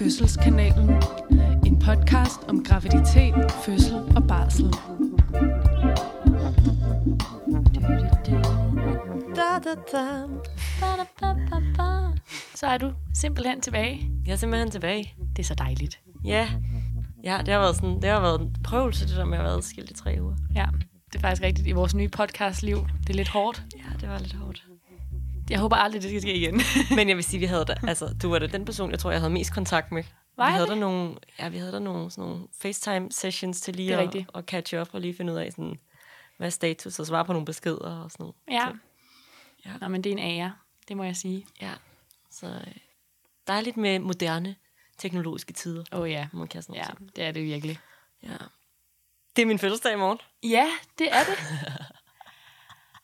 Fødselskanalen. En podcast om graviditet, fødsel og barsel. Da, da, da. Så er du simpelthen tilbage. Jeg er simpelthen tilbage. Det er så dejligt. Ja. Ja, det har været, sådan, det har været en prøvelse, det der med at have været skilt i tre uger. Ja, det er faktisk rigtigt i vores nye podcast-liv. Det er lidt hårdt. Ja, det var lidt hårdt. Jeg håber aldrig, det skal ske igen. Men jeg vil sige, vi havde da, altså, du var da den person, jeg tror, jeg havde mest kontakt med. Var vi havde det? der nogle, ja, vi havde der nogle, sådan nogle FaceTime-sessions til lige at, at catch up og lige finde ud af, sådan, hvad er status, og svare på nogle beskeder og sådan noget. ja. Så, Ja. Nå, men det er en ære. Det må jeg sige. ja. Så øh, dejligt med moderne teknologiske tider, Åh oh, ja. man kan sådan Ja, det er det virkelig. Ja. Det er min fødselsdag i morgen. Ja, det er det.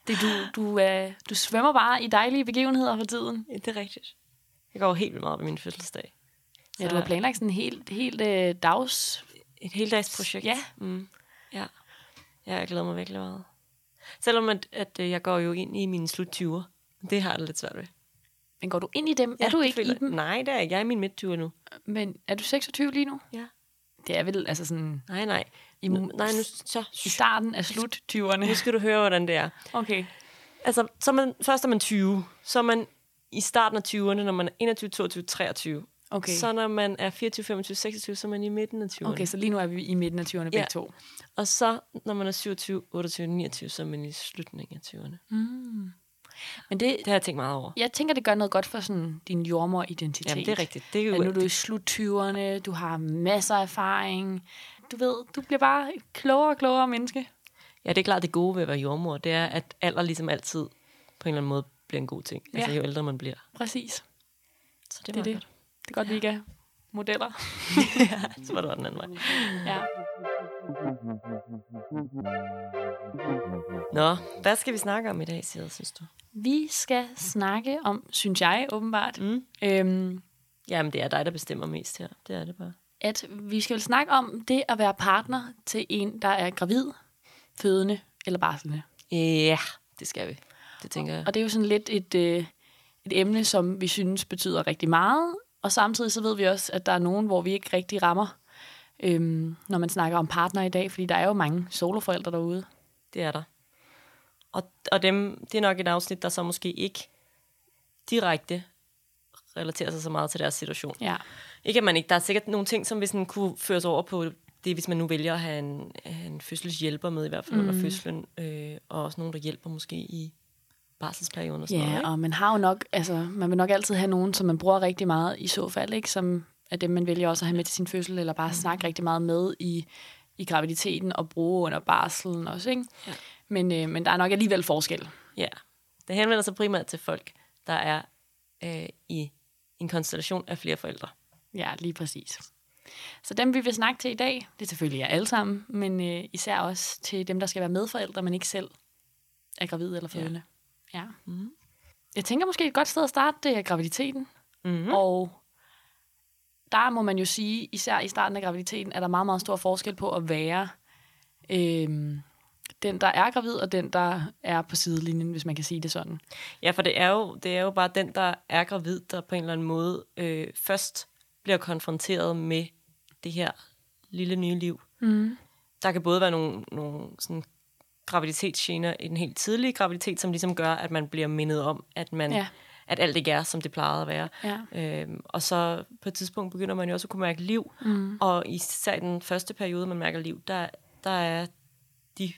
det du, du, øh, du svømmer bare i dejlige begivenheder for tiden. Ja, det er rigtigt. Jeg går helt vildt meget i min fødselsdag. Ja, du har planlagt sådan en helt, helt øh, dags... Et heldagsprojekt. Ja. Mm. ja. Ja, jeg glæder mig virkelig meget. Selvom at, at øh, jeg går jo ind i mine slut 20'er. Det har jeg det lidt svært ved. Men går du ind i dem? er du ikke føler i dem? Nej, det er jeg. Jeg er i min midt nu. Men er du 26 lige nu? Ja. Det er vel altså sådan Nej, nej. I, nej, nu, så, i starten af slut 20'erne. nu skal du høre, hvordan det er. Okay. Altså, så man, først er man 20. Så er man i starten af 20'erne, når man er 21, 22, 23. Okay. Så når man er 24, 25, 26, så er man i midten af 20'erne. Okay, så lige nu er vi i midten af 20'erne begge Ja. to. Og så, når man er 27, 28, 29, så er man i slutningen af 20'erne. Men det, Det har jeg tænkt meget over. jeg tænker, det gør noget godt for sådan din jordmor-identitet. Jamen, det er rigtigt. Det er jo At nu er du i slut 20'erne, du har masser af erfaring. Du ved, du bliver bare et klogere og klogere menneske. Ja, det er klart, det gode ved at være jordmor, det er, at alder ligesom altid på en eller anden måde bliver en god ting. Ja. Altså Ja. jo ældre man bliver. Præcis. Så det, Det var er det. godt. Det er godt, vi ikke er modeller. Så var det den anden vej. Ja. Nå, hvad skal vi snakke om i dag, Sida, synes du? Vi skal snakke om, synes jeg åbenbart, Mm. øhm, Jamen, det er dig, der bestemmer mest her. Det er det bare. At vi skal vel snakke om det at være partner til en, der er gravid, fødende eller barslende. Ja, det skal vi. Det tænker jeg. Og det er jo sådan lidt et, øh, et emne, som vi synes betyder rigtig meget. Og samtidig så ved vi også, at der er nogen, hvor vi ikke rigtig rammer, øhm, når man snakker om partner i dag. Fordi der er jo mange soloforældre derude. Det er der. Og, og dem, det er nok et afsnit, der så måske ikke direkte relaterer sig så meget til deres situation. Ja, Ikke at man ikke, der er sikkert nogle ting, som vi sådan kunne føres over på det, hvis man nu vælger at have en, have en fødselshjælper med, i hvert fald mm. under fødslen, øh, og også nogen, der hjælper måske i barselsperioden og sådan ja noget. Ikke? og man har jo nok, altså, man vil nok altid have nogen, som man bruger rigtig meget i så fald, ikke? Som er dem, man vælger også at have med til sin fødsel, eller bare snakke rigtig meget med i, i graviditeten og bruge under barselen også, ikke? Ja. Men, øh, men der er nok alligevel forskel. Ja. Det henvender sig primært til folk, der er øh, i en konstellation af flere forældre. Ja, lige præcis. Så dem, vi vil snakke til i dag, det er selvfølgelig jer alle sammen, men øh, især også til dem, der skal være medforældre, men ikke selv er gravide eller fødende. Ja. ja. Mhm. Jeg tænker måske et godt sted at starte, det er graviditeten. Mm-hmm. Og der må man jo sige, især i starten af graviditeten, er der meget, meget stor forskel på at være øh, den, der er gravid, og den, der er på sidelinjen, hvis man kan sige det sådan. Ja, for det er, jo, det er jo bare den, der er gravid, der på en eller anden måde øh, først bliver konfronteret med det her lille nye liv. Mm. Der kan både være nogle, nogle sådan graviditetsgener i den helt tidlige graviditet, som ligesom gør, at man bliver mindet om, at, man, Ja. at alt ikke er, som det plejede at være. Ja. Øhm, og så på et tidspunkt begynder man jo også at kunne mærke liv. Mm. Og især i den første periode, man mærker liv, der, der er de,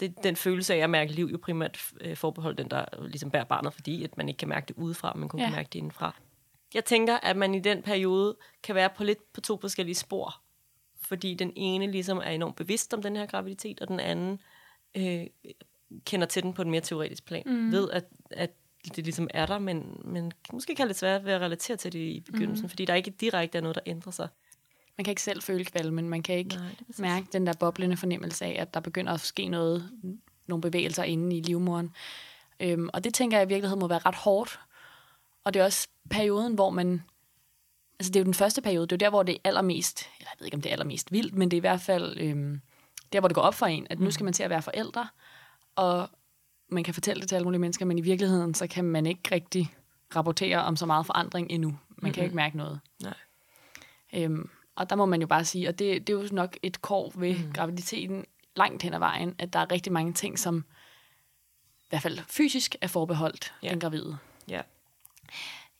det, den følelse af at mærke liv jo primært øh, forbeholdt den, der ligesom bærer barnet, fordi at man ikke kan mærke det udefra, men kun Ja. kan mærke det indenfra. Jeg tænker, at man i den periode kan være på lidt på to forskellige spor. Fordi den ene ligesom er enormt bevidst om den her graviditet, og den anden øh, kender til den på et mere teoretisk plan. Mm. Ved, at, at det ligesom er der, men, men måske kan det lidt svært ved at relatere til det i begyndelsen, mm. fordi der ikke direkte er noget, der ændrer sig. Man kan ikke selv føle kvalmen, man kan ikke Nej, mærke den der boblende fornemmelse af, at der begynder at ske noget, nogle bevægelser inde i livmoderen. Øhm, og det tænker jeg i virkeligheden må være ret hårdt. Og det er også perioden, hvor man... Altså det er jo den første periode, det er jo der, hvor det er allermest... Eller jeg ved ikke, om det er allermest vildt, men det er i hvert fald øhm, der, hvor det går op for en, at nu skal man til at være forældre. Og man kan fortælle det til alle mulige mennesker, men i virkeligheden, så kan man ikke rigtig rapportere om så meget forandring endnu. Man kan jo ikke mærke noget. Nej. Øhm, og der må man jo bare sige, og det, det er jo nok et kår ved mm. graviditeten langt hen ad vejen, at der er rigtig mange ting, som i hvert fald fysisk er forbeholdt Ja. den gravide. Ja.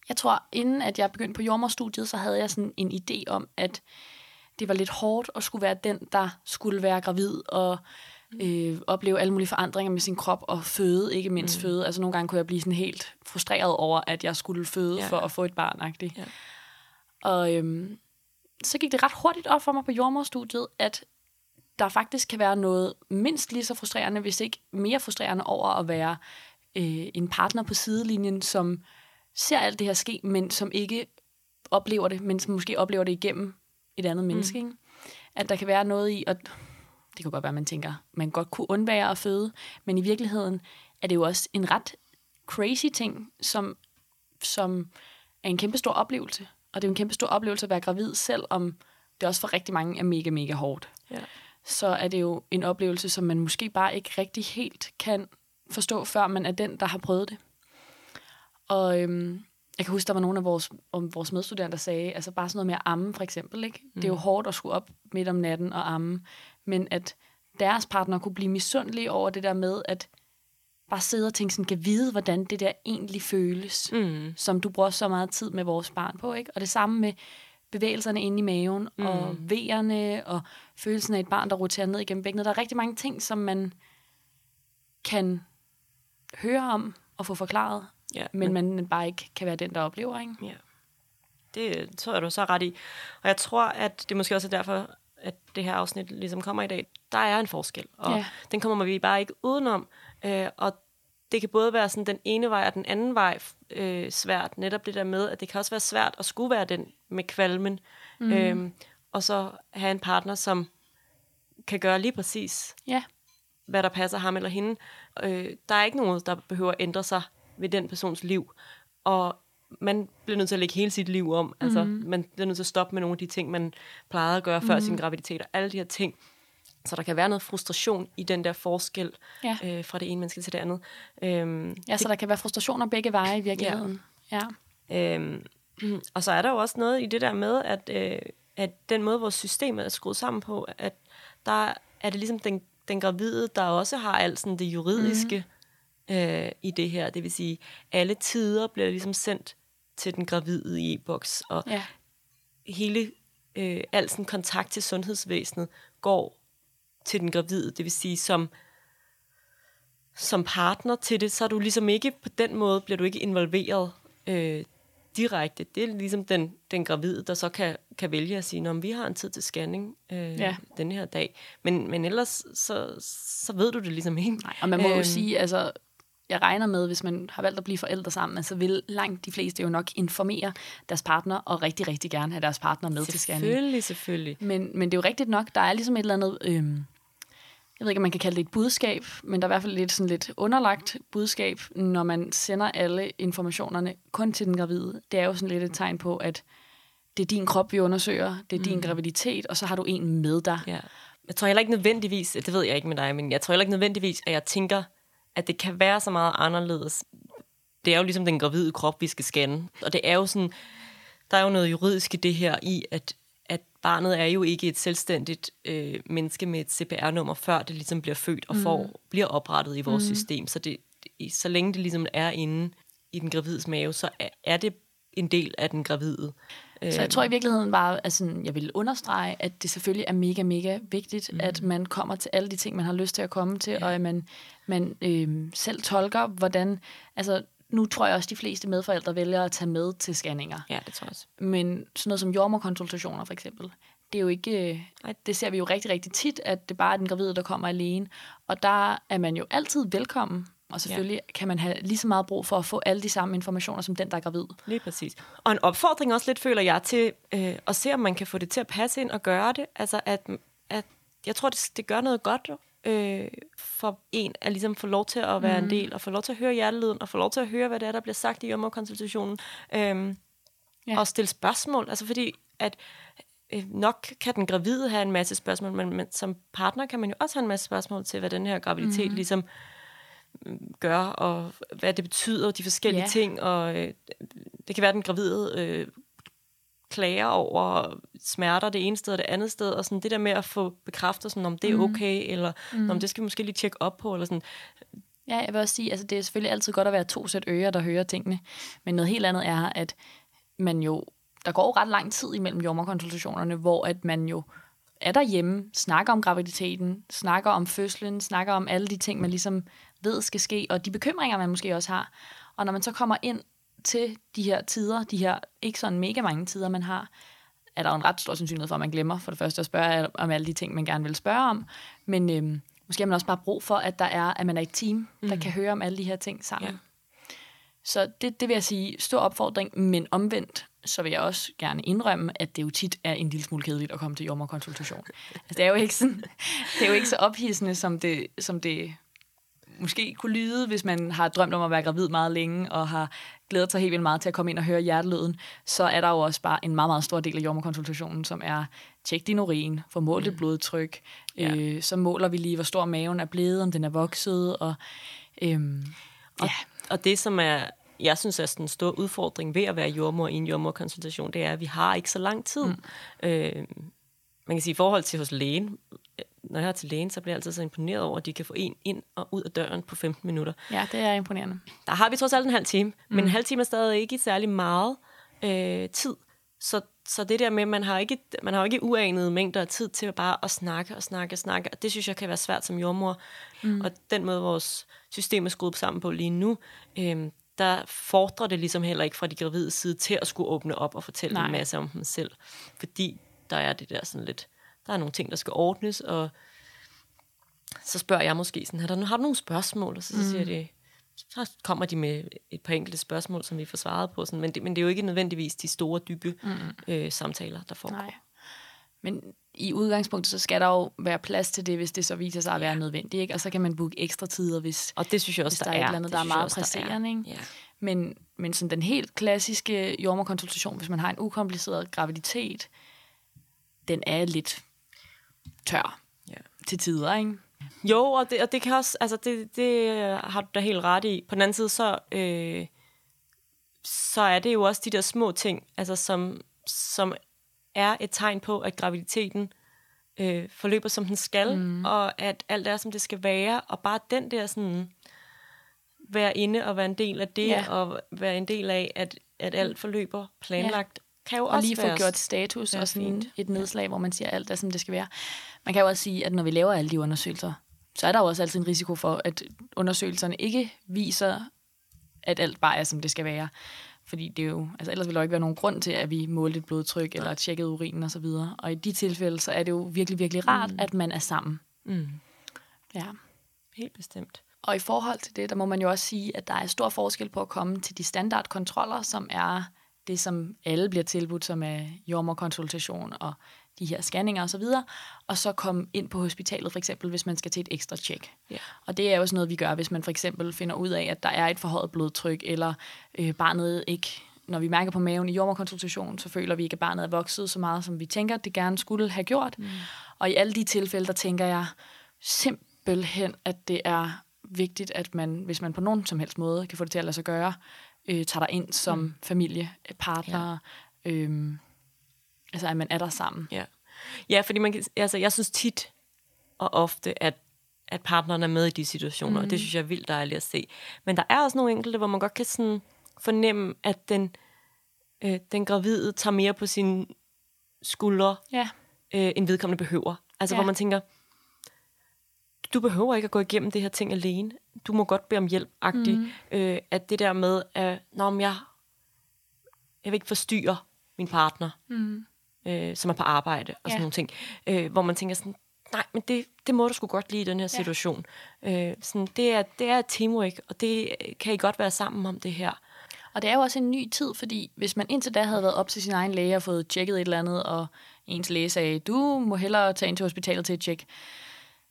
Jeg tror, inden at jeg begyndte på jordmorstudiet, så havde jeg sådan en idé om, at det var lidt hårdt at skulle være den, der skulle være gravid og øh, opleve alle mulige forandringer med sin krop og føde, ikke mindst mm. føde. Altså nogle gange kunne jeg blive sådan helt frustreret over, at jeg skulle føde Ja. for at få et barn. Ja. Og øhm, så gik det ret hurtigt op for mig på jordmorstudiet, at der faktisk kan være noget mindst lige så frustrerende, hvis ikke mere frustrerende over at være øh, en partner på sidelinjen, som ser alt det her ske, men som ikke oplever det, men som måske oplever det igennem et andet menneske. Ikke? At der kan være noget i, og det kan godt være, man tænker, man godt kunne undvære at føde, men i virkeligheden er det jo også en ret crazy ting, som, som er en kæmpe stor oplevelse. Og det er jo en kæmpe stor oplevelse at være gravid, selvom det også for rigtig mange er mega, mega hårdt. Ja. Så er det jo en oplevelse, som man måske bare ikke rigtig helt kan forstå, før man er den, der har prøvet det. Og øhm, jeg kan huske, der var nogle af vores, om vores medstuderende, der sagde, altså bare sådan noget med at amme, for eksempel. Ikke? Mm. Det er jo hårdt at skulle op midt om natten og amme, men at deres partner kunne blive misundelige over det der med, at bare sidde og tænke sådan, kan vide, hvordan det der egentlig føles, Mm. som du bruger så meget tid med vores barn på. Ikke? Og det samme med bevægelserne inde i maven, mm. og vejerne, og følelsen af et barn, der roterer ned igennem bækkenet. Der er rigtig mange ting, som man kan høre om og få forklaret, Ja, men man bare ikke kan være den, der oplever. Ikke? Ja. Det tror jeg, du så ret i. Og jeg tror, at det måske også er derfor, at det her afsnit ligesom kommer i dag. Der er en forskel, og Ja. den kommer vi bare ikke udenom. Øh, og det kan både være sådan den ene vej og den anden vej øh, svært. Netop det der med, at det kan også være svært at skulle være den med kvalmen. Mm. Øhm, og så have en partner, som kan gøre lige præcis, Ja, hvad der passer ham eller hende. Øh, der er ikke nogen, der behøver at ændre sig ved den persons liv. Og man bliver nødt til at lægge hele sit liv om. Mm-hmm. Altså, man bliver nødt til at stoppe med nogle af de ting, man plejede at gøre før mm-hmm. sin graviditet, og alle de her ting. Så der kan være noget frustration i den der forskel Ja. øh, fra det ene menneske til det andet. Øhm, ja så der kan være frustrationer begge veje i virkeligheden. Ja. Øhm, og så er der jo også noget i det der med, at, øh, at den måde, vores system er skruet sammen på, at der er det ligesom den, den gravide, der også har alt sådan det juridiske mm. øh, i det her. Det vil sige, alle tider bliver ligesom sendt til den gravide i e-boks, og ja. hele øh, al sådan kontakt til sundhedsvæsenet går til den gravide. Det vil sige, som, som partner til det, så er du ligesom ikke på den måde, bliver du ikke involveret øh, direkte. Det er ligesom den, den gravide, der så kan, kan vælge at sige, om vi har en tid til scanning øh, Ja. den her dag. Men, men ellers, så, så ved du det ligesom ikke. Nej, og man må øhm. jo sige, altså, jeg regner med, hvis man har valgt at blive forældre sammen, så vil langt de fleste jo nok informere deres partner, og rigtig, rigtig gerne have deres partner med til scanning. Selvfølgelig, selvfølgelig. Men, men det er jo rigtigt nok, der er ligesom et eller andet, øhm, jeg ved ikke, om man kan kalde det et budskab, men der er i hvert fald lidt, sådan lidt underlagt budskab, når man sender alle informationerne kun til den gravide. Det er jo sådan lidt et tegn på, at det er din krop, vi undersøger, det er din Mm. graviditet, og så har du en med dig. Ja. Jeg tror heller ikke nødvendigvis, det ved jeg ikke med dig, men jeg tror heller ikke nødvendigvis, at jeg tænker, at det kan være så meget anderledes. Det er jo ligesom den gravide krop, vi skal scanne. Og det er jo sådan, der er jo noget juridisk i det her i, at, at barnet er jo ikke et selvstændigt øh, menneske med et CPR-nummer, før det ligesom bliver født og får, bliver oprettet i vores mm. system. Så, det, det- så længe det ligesom er inde i den gravides mave, så er, er det en del af den gravide. Så jeg tror i virkeligheden bare, altså, jeg vil understrege, at det selvfølgelig er mega, mega vigtigt, mm. at man kommer til alle de ting, man har lyst til at komme til, ja. og at man, man øh, selv tolker, hvordan... Altså, nu tror jeg også, de fleste medforældre vælger at tage med til scanninger. Ja, det tror jeg også. Men sådan noget som jordmorkonsultationer for eksempel, det er jo ikke... øh. Det ser vi jo rigtig, rigtig tit, at det bare er den gravide, der kommer alene. Og der er man jo altid velkommen. Og selvfølgelig ja. kan man have lige så meget brug for at få alle de samme informationer, som den, der er gravid. Lige præcis. Og en opfordring også lidt, føler jeg, til øh, at se, om man kan få det til at passe ind og gøre det. Altså, at, at jeg tror, det, det gør noget godt øh, for en at ligesom få lov til at være mm. en del, og få lov til at høre hjertelyden, og få lov til at høre, hvad det er, der bliver sagt i jommerkonsultationen. Øhm, Ja. Og stille spørgsmål. Altså fordi, at øh, nok kan den gravide have en masse spørgsmål, men, men som partner kan man jo også have en masse spørgsmål til, hvad den her graviditet mm. ligesom mm, gør, og hvad det betyder, de forskellige ja. ting, og øh, det kan være, at den gravide øh, klager over smerter det ene sted og det andet sted, og sådan det der med at få bekræftet, sådan, om det er Mhm. okay, eller mm. om det skal vi måske lige tjekke op på, eller sådan. Ja, jeg vil også sige, altså det er selvfølgelig altid godt at være to sæt ører, der hører tingene. Men noget helt andet er, at man jo, der går jo ret lang tid imellem jordmorkonsultationerne, hvor at man jo er derhjemme, snakker om graviditeten, snakker om fødslen, snakker om alle de ting, man ligesom ved skal ske, og de bekymringer, man måske også har. Og når man så kommer ind til de her tider, de her ikke sådan mega mange tider, man har, er der jo en ret stor sandsynlighed for, at man glemmer for det første at spørge om alle de ting, man gerne vil spørge om. Men øhm, måske har man også bare brug for, at der er, at man er et team, der kan høre om alle de her ting sammen. Ja. Så det, det vil jeg sige, stor opfordring, men omvendt, så vil jeg også gerne indrømme, at det jo tit er en lille smule kedeligt at komme til jordmorkonsultation. altså, det, er jo ikke sådan, det er jo ikke så ophidsende, som det, som det måske kunne lyde, hvis man har drømt om at være gravid meget længe, og har glædet sig helt vildt meget til at komme ind og høre hjerteløden, så er der jo også bare en meget, meget stor del af jordmorkonsultationen, som er tjek din urin, få målt dit blodtryk, Ja. øh, så måler vi lige, hvor stor maven er blevet, om den er vokset, og øhm, Og, ja, og det, som er, jeg synes er sådan en stor udfordring ved at være jordmor i en jordmorkonsultation, det er, at vi har ikke så lang tid. Mm. Øh, man kan sige, i forhold til hos lægen, når jeg er til lægen, så bliver jeg altid så imponeret over, at de kan få en ind og ud af døren på 15 minutter. ja, det er imponerende. Der har vi trods alt en halv time, mm. men en halv time er stadig ikke særlig meget øh, tid. Så, så det der med, at man har ikke, man har ikke uanede mængder af tid til bare at snakke og snakke og snakke, og det synes jeg kan være svært som jordmor. Mm. Og den måde, vores system er skruet sammen på lige nu, øh, der fordrer det ligesom heller ikke fra de gravide side til at skulle åbne op og fortælle Nej. en masse om dem selv. Fordi der er det der sådan lidt, der er nogle ting, der skal ordnes, og så spørger jeg måske sådan, har du, har du nogle spørgsmål? Og så, så siger de, så kommer de med et par enkelte spørgsmål, som vi får svaret på. Sådan, men, det, men det er jo ikke nødvendigvis de store, dybe mm. øh, samtaler, der foregår. Nej. Men i udgangspunktet, så skal der jo være plads til det, hvis det så viser sig at være nødvendigt. Ikke? Og så kan man booke ekstra tider, hvis, Og det synes jeg også, hvis der, der, er et eller andet, Det der er meget også, der er. presserende. Ikke? Ja. Men, men sådan den helt klassiske jordmorkonsultation, hvis man har en ukompliceret graviditet, den er lidt tør Ja. til tider, ikke? Jo, og det, og det kan også, altså det, det har du da helt ret i. På den anden side, så, øh, så er det jo også de der små ting, altså som, som er et tegn på, at graviditeten øh, forløber, som den skal, mm. og at alt er, som det skal være, og bare den der sådan, være inde og være en del af det, Ja. og være en del af, at, at alt forløber planlagt. Kan jo Og også lige få gjort status og sådan fint. et nedslag, hvor man siger, alt er, som det skal være. Man kan jo også sige, at når vi laver alle de undersøgelser, så er der jo også altid en risiko for, at undersøgelserne ikke viser, at alt bare er, som det skal være. Fordi det er jo, altså ellers vil der jo ikke være nogen grund til, at vi målte et blodtryk eller tjekkede urinen osv. Og, og i de tilfælde, så er det jo virkelig, virkelig rart, mm. at man er sammen. Mm, Ja. helt bestemt. Og i forhold til det, der må man jo også sige, at der er stor forskel på at komme til de standardkontroller, som er det, som alle bliver tilbudt, som er jordmorkonsultation og de her scanninger osv., og så komme ind på hospitalet, for eksempel, hvis man skal til et ekstra tjek. Ja. Og det er jo også noget, vi gør, hvis man for eksempel finder ud af, at der er et forhøjet blodtryk, eller øh, barnet ikke, når vi mærker på maven i jordmorkonsultation, så føler vi ikke, at barnet er vokset så meget, som vi tænker, det gerne skulle have gjort. Mm. Og i alle de tilfælde, der tænker jeg simpelthen, at det er vigtigt, at man, hvis man på nogen som helst måde kan få det til at lade sig gøre, øh, tager dig ind som mm. familie, partner, ja. øhm, altså at man er der sammen. Ja, ja fordi man kan, altså, jeg synes tit og ofte, at, at partneren er med i de situationer, mm. og det synes jeg er vildt dejligt at se. Men der er også nogle enkelte, hvor man godt kan sådan fornemme, at den, øh, den gravide tager mere på sine skuldre, Ja, øh, end vedkommende behøver. Altså, Ja. ja. hvor man tænker, du behøver ikke at gå igennem det her ting alene. Du må godt bede om hjælp, agtigt. Mm. Øh, at det der med, at Nå, men jeg, jeg vil ikke forstyrre min partner, mm. øh, som er på arbejde, og Ja. sådan nogle ting. Øh, hvor man tænker sådan, nej, men det, det må du sgu godt lide i den her situation. Øh, sådan, det, er, det er teamwork, og det kan I godt være sammen om det her. Og det er jo også en ny tid, fordi hvis man indtil da havde været op til sin egen læge og fået tjekket et eller andet, og ens læge sagde, du må hellere tage ind til hospitalet til et tjek,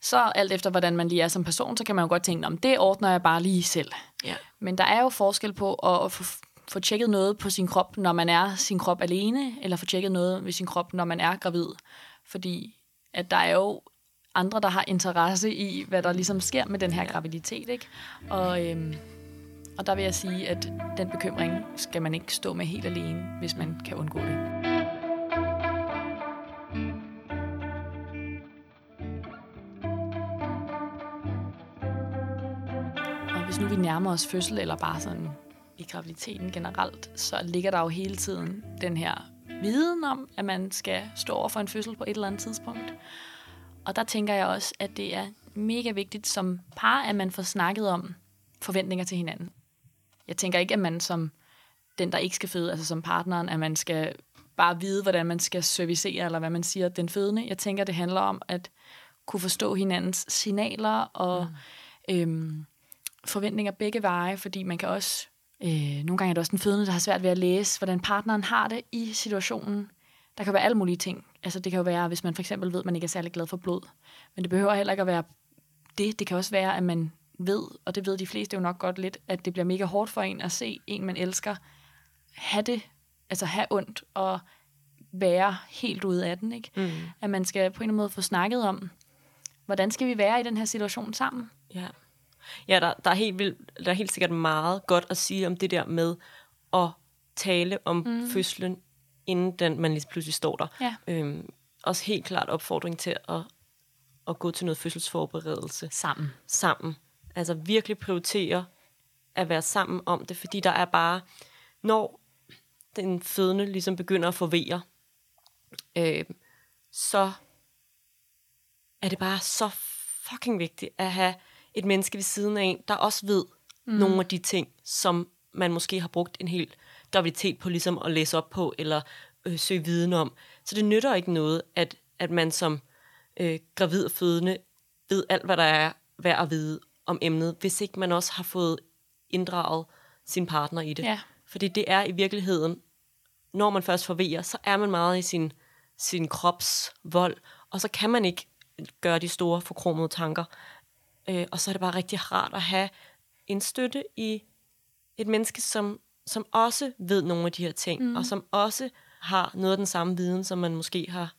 så alt efter, hvordan man lige er som person, så kan man jo godt tænke, om det ordner jeg bare lige selv. Ja. Men der er jo forskel på at få, få tjekket noget på sin krop, når man er sin krop alene, eller få tjekket noget ved sin krop, når man er gravid. Fordi at der er jo andre, der har interesse i, hvad der ligesom sker med den her graviditet. Ikke? Og, øhm, Og der vil jeg sige, at den bekymring skal man ikke stå med helt alene, hvis man kan undgå det. Nu vi nærmer os fødsel, eller bare sådan i graviditeten generelt, så ligger der jo hele tiden den her viden om, at man skal stå over for en fødsel på et eller andet tidspunkt. Og der tænker jeg også, at det er mega vigtigt som par, at man får snakket om forventninger til hinanden. Jeg tænker ikke, at man som den, der ikke skal føde, altså som partneren, at man skal bare vide, hvordan man skal servicere, eller hvad man siger, den fødende. Jeg tænker, det handler om at kunne forstå hinandens signaler og mm. øhm, forventninger begge veje, fordi man kan også, øh, nogle gange er det også den fødende, der har svært ved at læse, hvordan partneren har det i situationen. Der kan være alle mulige ting. Altså det kan jo være, hvis man for eksempel ved, at man ikke er særlig glad for blod. Men det behøver heller ikke at være det. Det kan også være, at man ved, og det ved de fleste jo nok godt lidt, at det bliver mega hårdt for en at se en, man elsker, have det, altså have ondt og være helt ude af den. Ikke? Mm. At man skal på en eller anden måde få snakket om, hvordan skal vi være i den her situation sammen? Ja, ja der, der, er helt vildt, der er helt sikkert meget godt at sige om det der med at tale om mm. fødslen, inden den, man lige pludselig står der. Ja. Øhm, også helt klart opfordring til at, at gå til noget fødselsforberedelse. Sammen. Sammen. Altså virkelig prioritere at være sammen om det, fordi der er bare, når den fødende ligesom begynder at forvere, øh, så er det bare så fucking vigtigt at have et menneske ved siden af en, der også ved mm. nogle af de ting, som man måske har brugt en hel graviditet på ligesom at læse op på, eller øh, søge viden om. Så det nytter ikke noget, at, at man som øh, gravid og fødende ved alt, hvad der er værd at vide om emnet, hvis ikke man også har fået inddraget sin partner i det. Ja. Fordi det er i virkeligheden, når man først forvejer, så er man meget i sin, sin krops vold, og så kan man ikke gøre de store forkromede tanker. Øh, og så er det bare rigtig rart at have en støtte i et menneske, som, som også ved nogle af de her ting, mm. og som også har noget af den samme viden, som man måske har,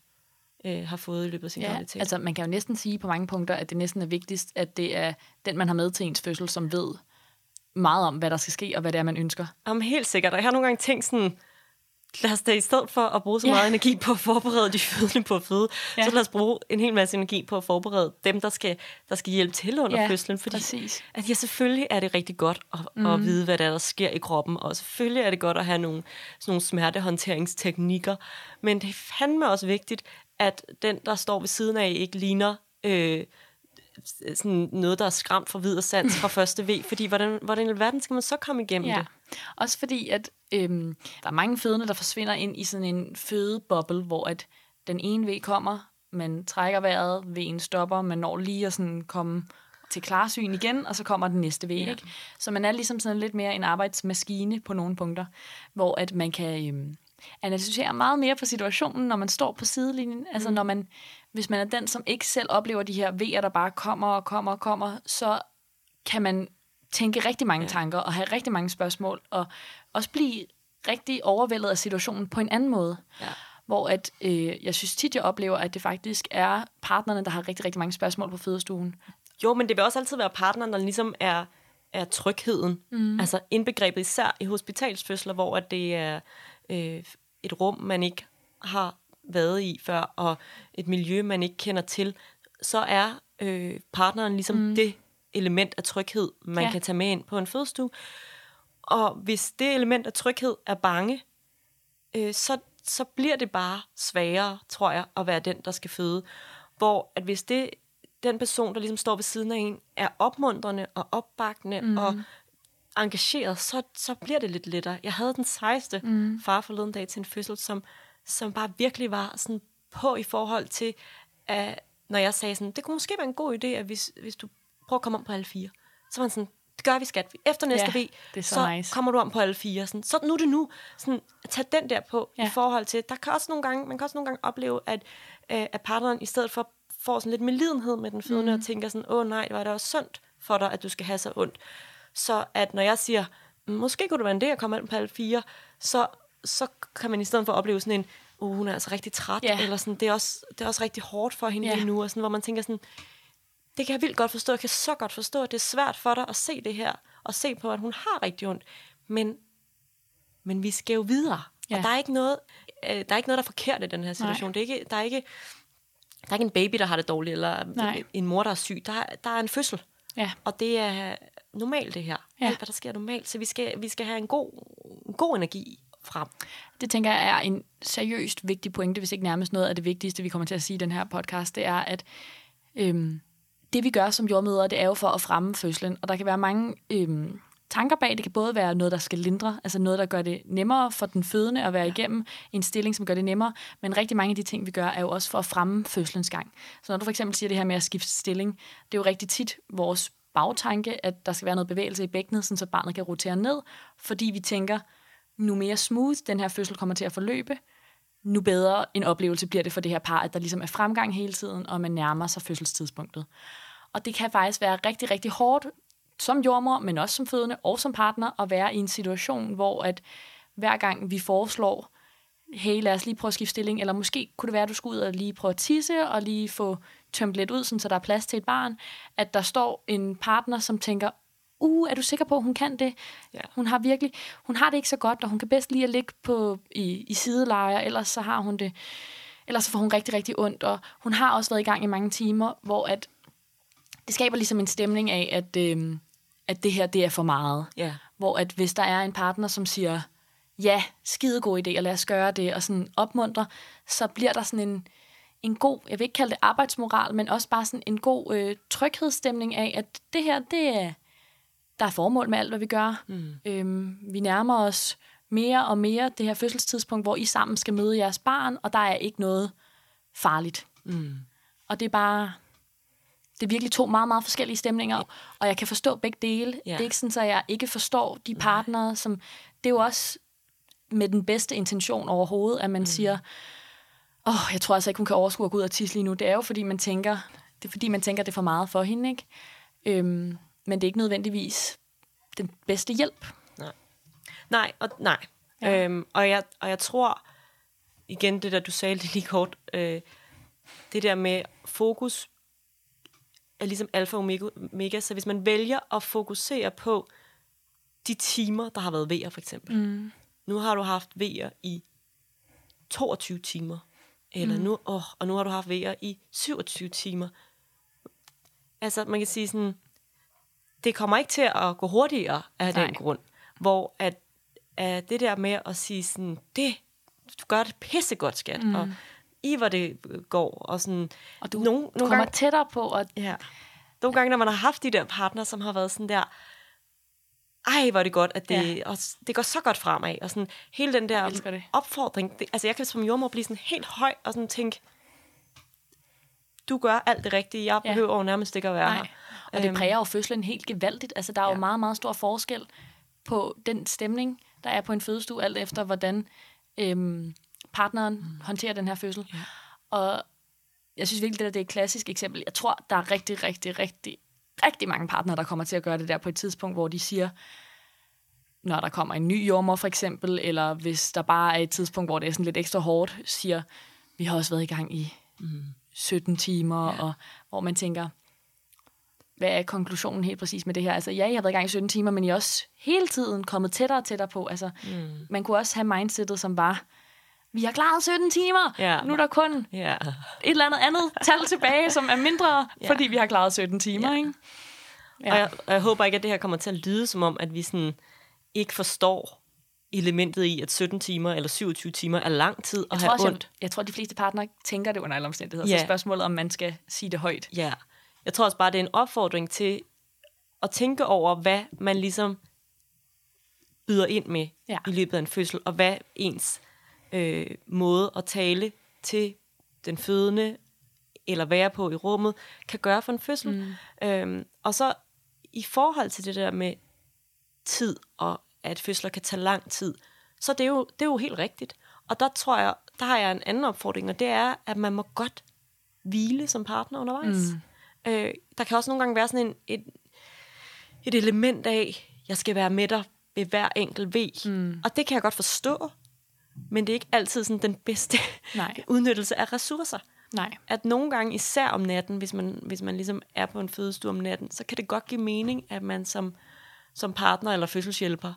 øh, har fået i løbet af sin Ja, graviditet. altså man kan jo næsten sige på mange punkter, at det næsten er vigtigst, at det er den, man har med til ens fødsel, som ved meget om, hvad der skal ske, og hvad det er, man ønsker. Jamen helt sikkert, og jeg har nogle gange tænkt sådan, lad os da i stedet for at bruge så Ja. meget energi på at forberede de fødende på føde, Ja. så lad os bruge en hel masse energi på at forberede dem, der skal, der skal hjælpe til under Ja, fødslen. Fordi præcis. at ja, selvfølgelig er det rigtig godt at, mm. at vide, hvad der, er, der sker i kroppen, og selvfølgelig er det godt at have nogle, sådan nogle smertehåndteringsteknikker, men det er fandme også vigtigt, at den, der står ved siden af, ikke ligner... Øh, sådan noget, der er skræmt for videre sans fra første V, fordi hvordan, hvordan i verden skal man så komme igennem Ja. det? Også fordi, at øhm, der er mange fødende, der forsvinder ind i sådan en fødeboble, hvor at den ene V kommer, man trækker vejret, V'en stopper, man når lige at sådan komme til klarsyn igen, og så kommer den næste V. Ja. Ikke? Så man er ligesom sådan lidt mere en arbejdsmaskine på nogle punkter, hvor at man kan øhm, analysere meget mere på situationen, når man står på sidelinjen. Altså når man, hvis man er den, som ikke selv oplever de her V'er, der bare kommer og kommer og kommer, så kan man tænke rigtig mange ja. tanker og have rigtig mange spørgsmål, og også blive rigtig overvældet af situationen på en anden måde. Ja. Hvor at, øh, jeg synes tit, jeg oplever, at det faktisk er partnerne, der har rigtig, rigtig mange spørgsmål på fødestuen. Jo, men det vil også altid være partneren, der ligesom er, er trygheden. Mm. Altså indbegrebet især i hospitalsfødsler, hvor at det er øh, et rum, man ikke har været i før, og et miljø, man ikke kender til, så er øh, partneren ligesom mm. det element af tryghed, man Ja. kan tage med ind på en fødestue. Og hvis det element af tryghed er bange, øh, så, så bliver det bare sværere, tror jeg, at være den, der skal føde. Hvor at hvis det, den person, der ligesom står ved siden af en, er opmuntrende og opbakkende mm. og engageret, så, så bliver det lidt lettere. Jeg havde den sejeste mm. far forleden dag til en fødsel, som, som bare virkelig var sådan på i forhold til, at når jeg sagde sådan, det kunne måske være en god idé, at hvis, hvis du prøver at komme om på alle fire, så var han sådan, det gør vi skat. Efter næste Ja, V, det så så nice. kommer du om på alle fire. Sådan, så nu er det nu. Sådan, tag den der på Ja. i forhold til, der kan også nogle gange, man kan også nogle gange opleve, at, øh, at partneren i stedet for får sådan lidt medlidenhed med den fødende, mm. og tænker sådan, åh nej, det var da også sundt for dig, at du skal have så ondt. Så at når jeg siger, "Mm, måske kunne det være en idé at komme ind på alle fire, så, så kan man i stedet for opleve sådan en, uh, hun er altså rigtig træt, Ja. eller sådan, det er, også, det er også rigtig hårdt for hende Ja. lige nu, og sådan, hvor man tænker sådan, det kan jeg vildt godt forstå. Jeg kan så godt forstå, at det er svært for dig at se det her. og se på, at hun har rigtig ondt. Men, men vi skal jo videre. Ja. Og der er ikke noget, øh, der er ikke noget, der er forkert i den her situation. Det er ikke, der, er ikke, der er ikke en baby, der har det dårligt, eller Nej. en mor, der er syg. Der, er- der er en fødsel. Ja. Og det er normalt, det her. Ja. Alt, hvad der sker normalt. Så vi skal, vi skal have en god, en god energi frem. Det tænker jeg er en seriøst vigtig pointe, hvis ikke nærmest noget af det vigtigste, vi kommer til at sige i den her podcast, det er, at øhm, det vi gør som jordmødre, det er jo for at fremme fødslen, og der kan være mange øhm, tanker bag. Det kan både være noget, der skal lindre, altså noget, der gør det nemmere for den fødende at være ja. igennem en stilling, som gør det nemmere, men rigtig mange af de ting, vi gør, er jo også for at fremme fødslens gang. Så når du for eksempel siger det her med at skifte stilling, det er jo rigtig tit vores bagtanke, at der skal være noget bevægelse i bækkenet, sådan så barnet kan rotere ned, fordi vi tænker, nu mere smooth den her fødsel kommer til at forløbe, nu bedre en oplevelse bliver det for det her par, at der ligesom er fremgang hele tiden, og man nærmer sig fødselstidspunktet. Og det kan faktisk være rigtig, rigtig hårdt som jordmor, men også som fødende og som partner, at være i en situation, hvor at hver gang vi foreslår, hey, lad os lige prøve at skifte stilling, eller måske kunne det være, at du skulle ud og lige prøve at tisse, og lige få tømt lidt ud, sådan, så der er plads til et barn, at der står en partner, som tænker, uh, er du sikker på, at hun kan det? Ja. Hun har virkelig, hun har det ikke så godt, og hun kan bedst lige at ligge på, i, i sidelejer, ellers så har hun det, ellers så får hun rigtig, rigtig ondt, og hun har også været i gang i mange timer, hvor at det skaber ligesom en stemning af, at, øhm, at det her, det er for meget. Ja. Hvor at hvis der er en partner, som siger, ja, skide god idé, og lad os gøre det, og sådan opmuntre, så bliver der sådan en, en god, jeg vil ikke kalde det arbejdsmoral, men også bare sådan en god øh, tryghedsstemning af, at det her, det er, der er formål med alt, hvad vi gør. Mm. Øhm, vi nærmer os mere og mere det her fødselstidspunkt, hvor I sammen skal møde jeres barn, og der er ikke noget farligt. Mm. Og det er bare... Det er virkelig to meget, meget forskellige stemninger, og jeg kan forstå begge dele. Ja. Det er ikke sådan, at jeg ikke forstår de partnere, som... Det er jo også med den bedste intention overhovedet, at man mm. siger, åh, oh, jeg tror altså ikke, hun kan overskue at gå ud og tisse lige nu. Det er jo, fordi man tænker, det er, fordi man tænker, det er for meget for hende, ikke? Øhm, men det er ikke nødvendigvis den bedste hjælp. Nej, og, nej. Ja. Øhm, og, jeg, og jeg tror, igen det der, du sagde det lige kort, øh, det der med fokus er ligesom alfa og omega, så hvis man vælger at fokusere på de timer, der har været V'er for eksempel. Mm. Nu har du haft V'er i 22 timer, eller mm. nu, åh, og nu har du haft V'er i 27 timer. Altså, man kan sige sådan, det kommer ikke til at gå hurtigere af Nej. den grund. Hvor at, at det der med at sige sådan, det, du gør det pissegodt, skat, mm. og i hvor det går, og sådan, Og du nogle, nogle kommer gange, tættere på, og ja, nogle gange, når man har haft de der partner, som har været sådan der, ej, hvor er det godt, at det, Ja. og det går så godt fremad, og sådan hele den der det. opfordring, det, altså jeg kan som jordmor blive sådan helt høj, og sådan tænke, du gør alt det rigtige, jeg Ja. behøver jo nærmest ikke at være Nej. her. Og det Øhm, præger jo fødslen helt gevaldigt. Altså, der er jo Ja. meget, meget stor forskel på den stemning, der er på en fødestue, alt efter hvordan øhm, partneren mm. håndterer den her fødsel. Ja. Og jeg synes virkelig, det, der, det er et klassisk eksempel. Jeg tror, der er rigtig, rigtig, rigtig, rigtig mange partnere, der kommer til at gøre det der på et tidspunkt, hvor de siger, når der kommer en ny jordmor for eksempel, eller hvis der bare er et tidspunkt, hvor det er sådan lidt ekstra hårdt, siger, vi har også været i gang i mm. 17 timer, ja. og hvor man tænker, hvad er konklusionen helt præcis med det her? Altså, ja, I har været i gang i 17 timer, men I er også hele tiden kommet tættere og tættere på. Altså, mm. man kunne også have mindsetet, som var, vi har klaret 17 timer, Ja. nu er der kun Ja. et eller andet andet tal tilbage, som er mindre, ja. Fordi vi har klaret 17 timer, ja. ikke? Ja. Og, jeg, og jeg håber ikke, at det her kommer til at lyde som om, at vi sådan ikke forstår elementet i, at 17 timer eller 27 timer er lang tid at Jeg have også, ondt. jeg, jeg tror, de fleste partnere tænker det under alle omstændigheder. Ja. Så spørgsmålet, om man skal sige det højt. Ja. Jeg tror også bare, det er en opfordring til at tænke over, hvad man ligesom byder ind med Ja. i løbet af en fødsel, og hvad ens øh, måde at tale til den fødende, eller være på i rummet, kan gøre for en fødsel. Mm. Øhm, og så i forhold til det der med tid, og at fødsler kan tage lang tid, så det er jo, det er jo helt rigtigt. Og der tror jeg, der har jeg en anden opfordring, og det er, at man må godt hvile som partner undervejs. Mm. Øh, der kan også nogle gange være sådan en, et, et element af, jeg skal være med dig ved hver enkelt V. Mm. Og det kan jeg godt forstå, men det er ikke altid sådan den bedste Nej. udnyttelse af ressourcer. Nej. At nogle gange, især om natten, hvis man, hvis man ligesom er på en fødestue om natten, så kan det godt give mening, at man som, som partner eller fødselshjælper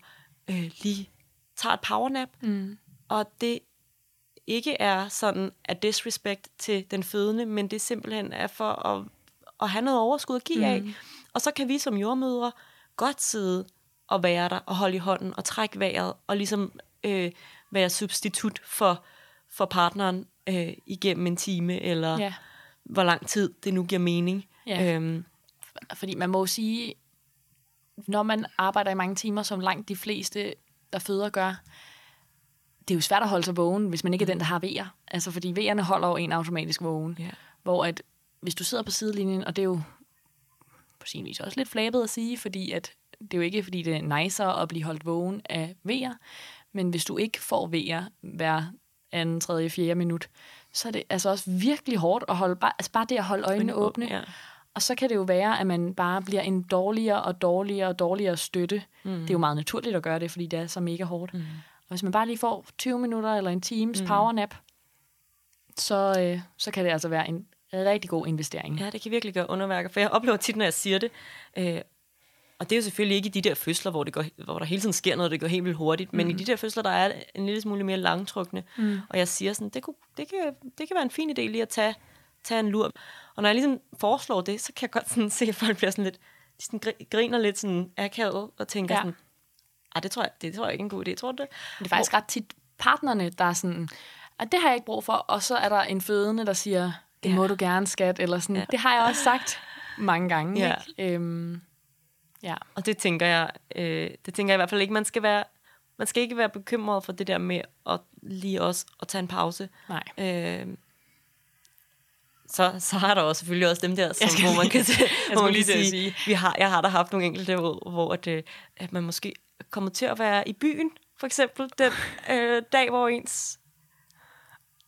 øh, lige tager et powernap, mm. og det ikke er sådan af disrespect til den fødende, men det simpelthen er for at, at have noget overskud at give mm. af. Og så kan vi som jordmødre godt sidde og være der og holde i hånden og trække vejret og ligesom øh, være substitut for, for partneren øh, igennem en time eller ja. hvor lang tid det nu giver mening. Ja. Øhm. Fordi man må sige, når man arbejder i mange timer, som langt de fleste, der føder, gør, det er jo svært at holde sig vågen, hvis man ikke er den, der har vejer. Altså, fordi vejerne holder jo en automatisk vågen. Ja. Hvor at, hvis du sidder på sidelinjen, og det er jo på sin vis også lidt flabet at sige, fordi at det er jo ikke, fordi det er nicer at blive holdt vågen af vejer, men hvis du ikke får vejer hver anden, tredje, fjerde minut, så er det altså også virkelig hårdt at holde, bare, altså bare det at holde øjnene åbne. Ja. Og så kan det jo være, at man bare bliver en dårligere og dårligere og dårligere støtte. Mm. Det er jo meget naturligt at gøre det, fordi det er så mega hårdt. Mm. Og hvis man bare lige får 20 minutter eller en times mm. powernap, så, øh, så kan det altså være en rigtig god investering. Ja, det kan virkelig gøre underværker, for jeg oplever tit, når jeg siger det, øh, og det er jo selvfølgelig ikke i de der fødsler, hvor, det går, hvor der hele tiden sker noget, det går helt vildt hurtigt, mm. men i mm. de der fødsler, der er en lille smule mere langtrukne, mm. og jeg siger sådan, det, kunne, det, kan, det kan være en fin idé lige at tage, tage en lur. Og når jeg ligesom foreslår det, så kan jeg godt sådan se, at folk bliver sådan lidt, de sådan griner lidt sådan akavet, og tænker ja. sådan, ah, det tror jeg, det tror jeg ikke er en god idé, tror du det? Det er faktisk hvor, ret tit partnerne, der er sådan, at det har jeg ikke brug for, og så er der en fødende, der siger, det ja. må du gerne, skat, eller sådan. Ja. Det har jeg også sagt mange gange. Ja. Ikke? Øhm, ja. Og det tænker jeg, øh, det tænker jeg i hvert fald ikke, man skal være, man skal ikke være bekymret for det der med at lige også at tage en pause. Nej. Øh, så, så har der også selvfølgelig også dem der, som, skal, hvor man kan, hvor man kan sige, sige. Vi har, jeg har da haft nogle enkelte, hvor, hvor at, øh, at man måske kommer til at være i byen, for eksempel den øh, dag, hvor ens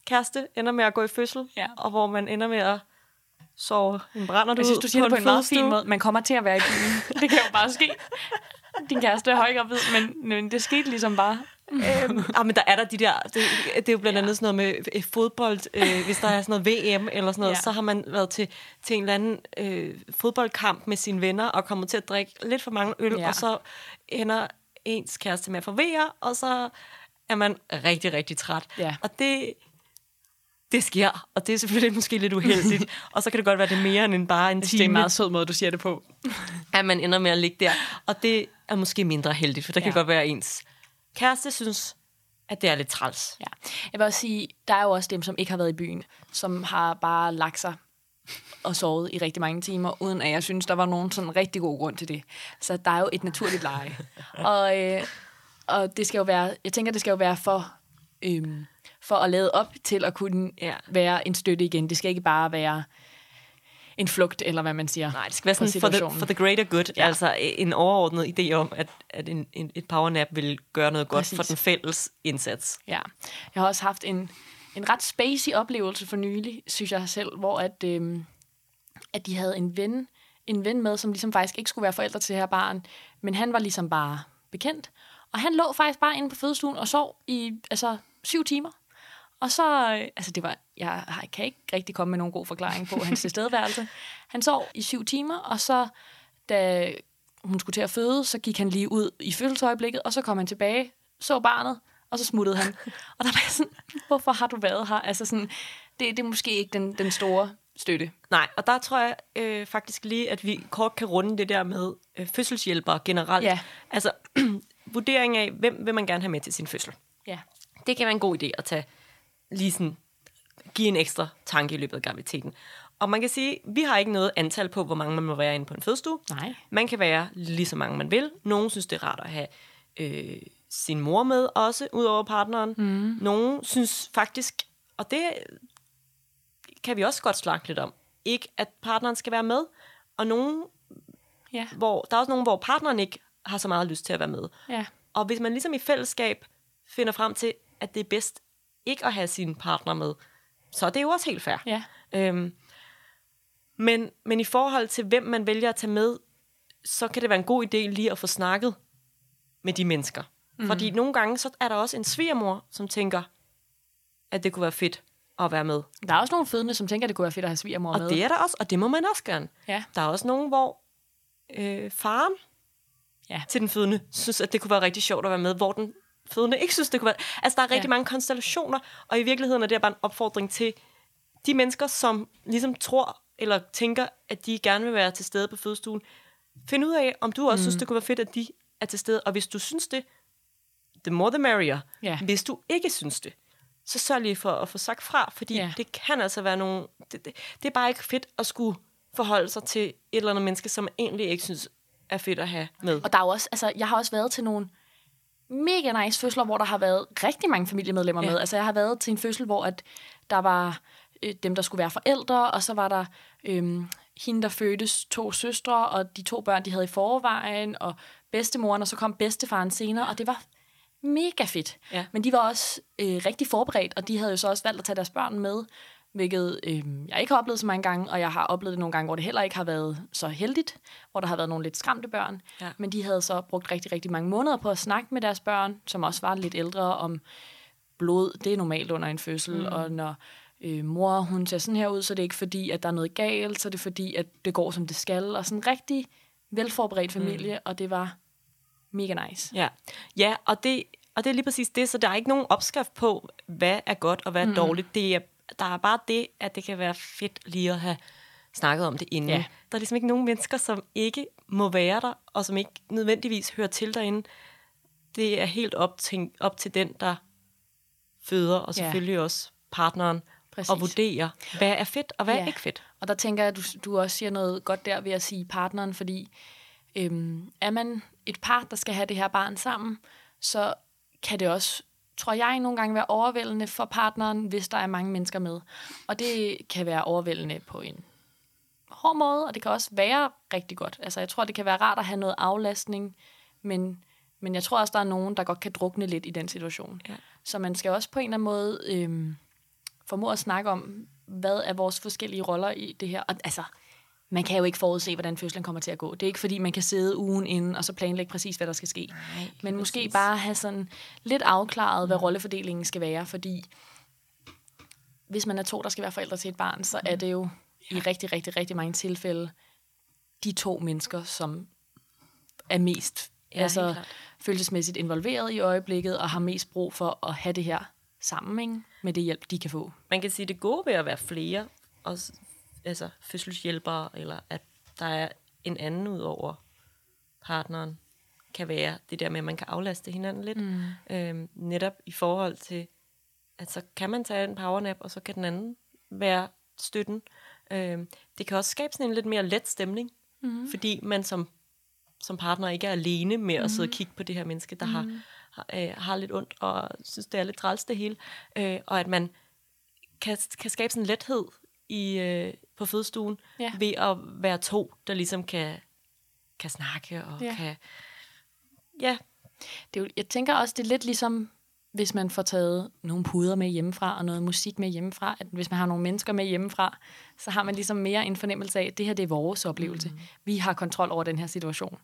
kæreste ender med at gå i fødsel, ja. og hvor man ender med at sove en brænder du Jeg synes, du siger det på en, en meget fin måde. Man kommer til at være i byen. Det kan jo bare ske. Din kæreste er højere ved, men, men det skete ligesom bare. øhm, ah, men der er der de der, det, det er jo blandt andet ja. sådan noget med øh, fodbold, øh, hvis der er sådan noget VM eller sådan noget, ja. så har man været til, til en eller anden øh, fodboldkamp med sine venner og kommer til at drikke lidt for mange øl, ja. og så ender ens kæreste med at forvere, og så er man rigtig, rigtig træt. Ja. Og det, det sker, og det er selvfølgelig måske lidt uheldigt. og så kan det godt være, det er mere end bare en time. Det er en meget sød måde, du siger det på. at man ender med at ligge der. Og det er måske mindre heldigt, for der ja. kan godt være ens kæreste synes, at det er lidt træls. Ja. Jeg vil også sige, der er jo også dem, som ikke har været i byen, som har bare lagt sig og sovet i rigtig mange timer, uden at jeg synes, der var nogen sådan rigtig god grund til det. Så der er jo et naturligt leje. og, øh, og det skal jo være, jeg tænker, det skal jo være for, øhm, for at lade op til at kunne ja. være en støtte igen. Det skal ikke bare være en flugt, eller hvad man siger. Nej, det skal være sådan for the, for the greater good. Ja. Altså en overordnet idé om, at, at en, en, et powernap vil gøre noget godt Præcis. for den fælles indsats. Ja. Jeg har også haft en, en ret spacey oplevelse for nylig, synes jeg selv, hvor at, øhm, at de havde en ven, en ven med, som ligesom faktisk ikke skulle være forældre til det her barn, men han var ligesom bare bekendt. Og han lå faktisk bare inde på fødestuen og sov i altså, syv timer. Og så, øh, altså det var, jeg kan ikke rigtig komme med nogen god forklaring på hans tilstedeværelse. Han sov i syv timer, og så, da hun skulle til at føde, så gik han lige ud i fødselsøjeblikket, og så kom han tilbage, så barnet, og så smuttede han. Og der var jeg sådan, hvorfor har du været her? Altså sådan, det, det er måske ikke den, den store støtte. Nej, og der tror jeg øh, faktisk lige, at vi kort kan runde det der med øh, fødselshjælpere generelt. Ja. Altså, vurdering af, hvem vil man gerne have med til sin fødsel. Ja. Det kan være en god idé at tage lige sådan, give en ekstra tanke i løbet af graviditeten. Og man kan sige, vi har ikke noget antal på, hvor mange man må være inde på en fødestue. Nej. Man kan være lige så mange man vil. Nogle synes, det er rart at have øh, sin mor med også, ud over partneren. Mm. Nogle synes faktisk, og det kan vi også godt snakke lidt om, ikke at partneren skal være med. Og nogle, ja. hvor, der er også nogle, hvor partneren ikke har så meget lyst til at være med. Ja. Og hvis man ligesom i fællesskab finder frem til, at det er bedst ikke at have sin partner med, så er det jo også helt fair. Ja. Øhm, men, men i forhold til, hvem man vælger at tage med, så kan det være en god idé lige at få snakket med de mennesker. Mm. Fordi nogle gange, så er der også en svigermor, som tænker, at det kunne være fedt at være med. Der er også nogle fødende, som tænker, at det kunne være fedt at have svigermor og med. Og det er der også, og det må man også gerne. Ja. Der er også nogen, hvor øh, faren Ja. til den fødende, synes, at det kunne være rigtig sjovt at være med, hvor den fødende ikke synes, det kunne være... Altså, der er rigtig Ja. mange konstellationer, og i virkeligheden er det bare en opfordring til de mennesker, som ligesom tror eller tænker, at de gerne vil være til stede på fødestuen. Find ud af, om du også mm. synes, det kunne være fedt, at de er til stede. Og hvis du synes det, the more the merrier. Ja. Hvis du ikke synes det, så sørg lige for at få sagt fra, fordi Ja. det kan altså være nogle... Det, det, det er bare ikke fedt at skulle forholde sig til et eller andet menneske, som egentlig ikke synes er fedt at have med. Og der er jo også, altså, jeg har også været til nogle mega nice fødsler, hvor der har været rigtig mange familiemedlemmer Ja. med. Altså, jeg har været til en fødsel, hvor at der var øh, dem, der skulle være forældre, og så var der øhm, hende, der fødtes to søstre, og de to børn, de havde i forvejen, og bedstemoren, og så kom bedstefaren senere, og det var mega fedt. Ja. Men de var også øh, rigtig forberedt, og de havde jo så også valgt at tage deres børn med, hvilket øh, jeg ikke har oplevet så mange gange, og jeg har oplevet det nogle gange, hvor det heller ikke har været så heldigt, hvor der har været nogle lidt skræmte børn. Ja. Men de havde så brugt rigtig, rigtig mange måneder på at snakke med deres børn, som også var lidt ældre, om blod, det er normalt under en fødsel, mm. og når øh, mor, hun ser sådan her ud, så er det ikke fordi, at der er noget galt, så er det fordi, at det går, som det skal, og sådan en rigtig velforberedt familie, mm. og det var mega nice. Ja, ja og, det, og det er lige præcis det, så der er ikke nogen opskrift på, hvad er godt og hvad er mm. dårligt. Det er, der er bare det, at det kan være fedt lige at have snakket om det inden. Ja. Der er ligesom ikke nogen mennesker, som ikke må være der, og som ikke nødvendigvis hører til derinde. Det er helt op til, op til den, der føder, og Ja. selvfølgelig også partneren, Præcis. og vurderer, hvad er fedt og hvad ja. er Ja. ikke fedt. Og der tænker jeg, at du, du også siger noget godt der ved at sige partneren, fordi øhm, er man et par, der skal have det her barn sammen, så kan det også, tror jeg, nogle gange være overvældende for partneren, hvis der er mange mennesker med. Og det kan være overvældende på en hård måde, og det kan også være rigtig godt. Altså, jeg tror, det kan være rart at have noget aflastning, men, men jeg tror også, der er nogen, der godt kan drukne lidt i den situation. Ja. Så man skal også på en eller anden måde øhm, formå at snakke om, hvad er vores forskellige roller i det her. Og, altså, man kan jo ikke forudse, hvordan fødslen kommer til at gå. Det er ikke, fordi man kan sidde ugen inden, og så planlægge præcis, hvad der skal ske. Nej, Men måske bare have sådan lidt afklaret, hvad rollefordelingen skal være, fordi hvis man er to, der skal være forældre til et barn, så er det jo i rigtig, rigtig, rigtig mange tilfælde de to mennesker, som er mest Ja, altså, følelsesmæssigt involveret i øjeblikket, og har mest brug for at have det her sammen ikke? med det hjælp, de kan få. man kan sige, det gode ved at være flere, også, altså fødselshjælpere, eller at der er en anden ud over partneren, kan være det der med, at man kan aflaste hinanden lidt. Mm. Øhm, netop i forhold til, at så kan man tage en powernap, og så kan den anden være støtten. Øhm, det kan også skabe sådan en lidt mere let stemning, mm. fordi man som, som partner ikke er alene med at sidde og kigge på det her menneske, der mm. har, har, øh, har lidt ondt, og synes, det er lidt træls det hele. Øh, og at man kan, kan skabe sådan en lethed i, øh, på fødestuen Ja. ved at være to, der ligesom kan, kan snakke og Ja. kan... Ja, Det er jo, jeg tænker også, det er lidt ligesom, hvis man får taget nogle puder med hjemmefra, og noget musik med hjemmefra, at hvis man har nogle mennesker med hjemmefra, så har man ligesom mere en fornemmelse af, at det her det er vores oplevelse. Mm. Vi har kontrol over den her situation.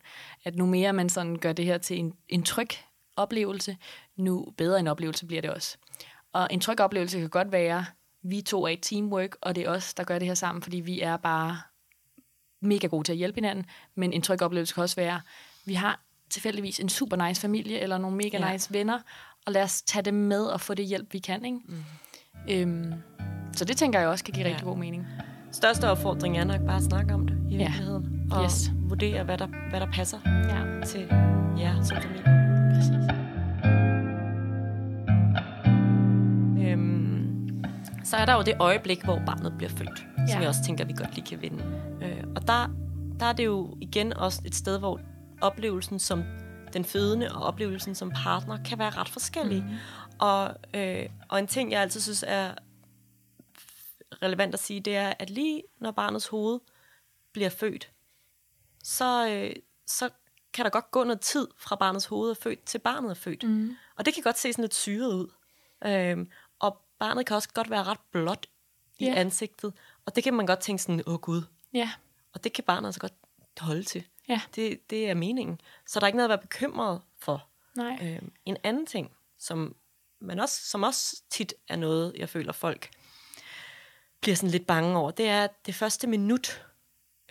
At nu mere man sådan gør det her til en, en tryg oplevelse, nu bedre en oplevelse bliver det også. Og en tryg oplevelse kan godt være, vi to er et teamwork, og det er os, der gør det her sammen, fordi vi er bare mega gode til at hjælpe hinanden, men en tryg oplevelse kan også være, vi har tilfældigvis en super nice familie, eller nogle mega Ja. nice venner, og lad os tage dem med og få det hjælp, vi kan. Ikke? Mm. Øhm, så det tænker jeg også kan give Ja. rigtig god mening. største opfordring er nok bare at snakke om det i Ja. virkeligheden. Og Yes. vurdere, hvad der, hvad der passer Ja, til jer som familie. præcis. Så er der jo det øjeblik, hvor barnet bliver født, ja. som jeg også tænker, vi godt lige kan vinde. Øh, og der, der er det jo igen også et sted, hvor oplevelsen som den fødende og oplevelsen som partner kan være ret forskellige. Mm. Og, øh, og en ting, jeg altid synes er relevant at sige, det er, at lige når barnets hoved bliver født, så, øh, så kan der godt gå noget tid fra barnets hoved er født til barnet er født. Mm. Og det kan godt se sådan lidt syret ud. Øhm, barnet kan også godt være ret blåt i Ja. ansigtet. Og det kan man godt tænke sådan, åh gud. Ja, Og det kan barnet altså godt holde til. ja, Det, det er meningen. Så der er ikke noget at være bekymret for. nej. Øhm, en anden ting, som, man også, som også tit er noget, jeg føler folk bliver sådan lidt bange over, det er, at det første minut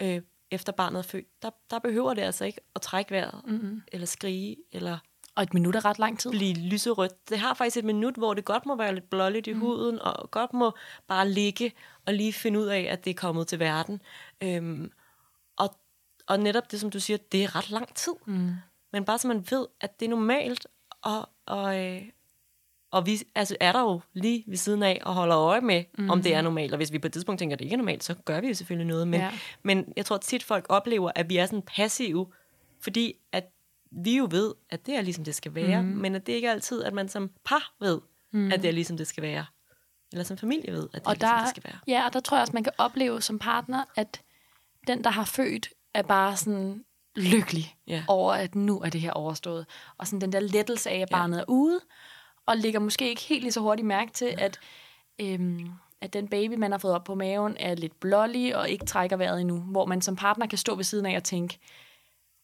øh, efter barnet er født, der, der behøver det altså ikke at trække vejret, mm-hmm. eller skrige, eller Og et minut er ret lang tid. blive lyserødt. Det har faktisk et minut, hvor det godt må være lidt blåligt i mm. huden, og godt må bare ligge og lige finde ud af, at det er kommet til verden. Øhm, og, og netop det, som du siger, det er ret lang tid. Mm. Men bare så man ved, at det er normalt, og, og, øh, og vi altså, er der jo lige ved siden af og holder øje med, mm. om det er normalt. Og hvis vi på et tidspunkt tænker, at det ikke er normalt, så gør vi jo selvfølgelig noget. Men, Ja. men jeg tror at tit, folk oplever, at vi er sådan passive, fordi at vi jo ved, at det er ligesom det skal være, mm. men at det ikke er altid, at man som par ved, mm. at det er ligesom det skal være. Eller som familie ved, at det er Og ligesom der, det skal være. ja, og der tror jeg også, man kan opleve som partner, at den, der har født, er bare sådan lykkelig Ja. over, at nu er det her overstået. Og sådan den der lettelse af, at barnet er ude, og lægger måske ikke helt lige så hurtigt mærke til, at, øhm, at den baby, man har fået op på maven, er lidt blålig og ikke trækker vejret endnu. Hvor man som partner kan stå ved siden af og tænke,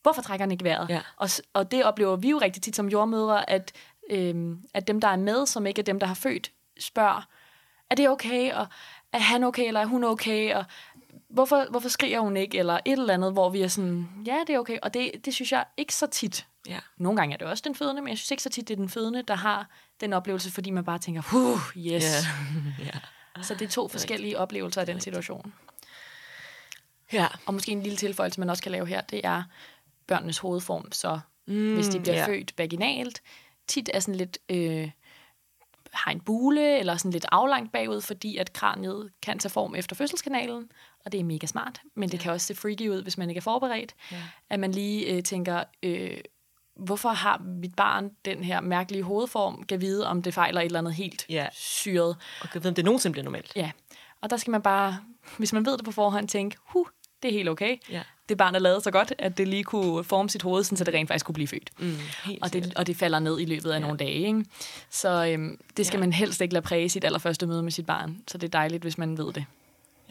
hvorfor trækker han ikke vejret? Ja. Og, og det oplever vi jo rigtig tit som jordmødre, at, øhm, at dem, der er med, som ikke er dem, der har født, spørger, er det okay, og er han okay, eller er hun okay, og hvorfor, hvorfor skriger hun ikke, eller et eller andet, hvor vi er sådan, ja, det er okay. Og det, det synes jeg ikke så tit. Ja. Nogle gange er det også den fødende, men jeg synes ikke så tit, det er den fødende, der har den oplevelse, fordi man bare tænker, huh, yes. Ja. ja. Så det er to forskellige oplevelser af den situation. ja. Og måske en lille tilføjelse, man også kan lave her, det er børnenes hovedform. Så mm, hvis de bliver ja. født vaginalt, tit er sådan lidt... Øh, har en bule, eller sådan lidt aflangt bagud, fordi at kraniet kan tage form efter fødselskanalen, og det er mega smart, men det kan også se freaky ud, hvis man ikke er forberedt. Ja. At man lige øh, tænker, øh, hvorfor har mit barn den her mærkelige hovedform, kan vide, om det fejler et eller andet helt Ja. syret. Og kan vide, om det nogensinde bliver normalt. Ja, og der skal man bare, hvis man ved det på forhånd, tænke, huh, det er helt okay. Ja. Det barn er lavet så godt, at det lige kunne forme sit hoved, sådan, så det rent faktisk kunne blive født. Mm, Og det, og det falder ned i løbet af ja. nogle dage. Ikke? Så øhm, det skal Ja. man helst ikke lade præge sit allerførste møde med sit barn. Så det er dejligt, hvis man ved det.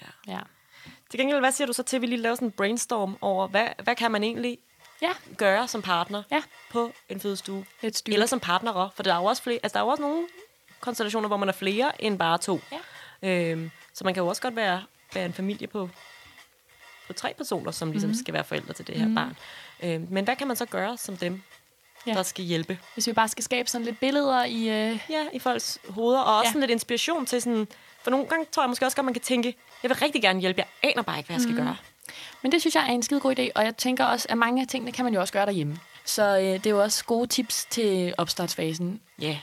Ja. Ja. Til gengæld, hvad siger du så til, at vi lige laver sådan en brainstorm over, hvad, hvad kan man egentlig Ja, gøre som partner Ja. på en fødestue? Eller som partnere, for der er jo også, flere, altså, der er jo også nogle konstellationer, hvor man er flere end bare to. Ja. Øhm, så man kan jo også godt være, være en familie på, på tre personer, som ligesom mm-hmm. skal være forældre til det her mm-hmm. barn. Øhm, men hvad kan man så gøre som dem, ja. Der skal hjælpe? Hvis vi bare skal skabe sådan lidt billeder i... Øh, Ja, i folks hoveder, og også Ja. sådan lidt inspiration til sådan... For nogle gange tror jeg måske også godt, man kan tænke, jeg vil rigtig gerne hjælpe, jeg aner bare ikke, hvad jeg skal Mhm. gøre. Men det synes jeg er en skide god idé, og jeg tænker også, at mange af tingene kan man jo også gøre derhjemme. Så øh, det er jo også gode tips til opstartsfasen. Ja, yeah.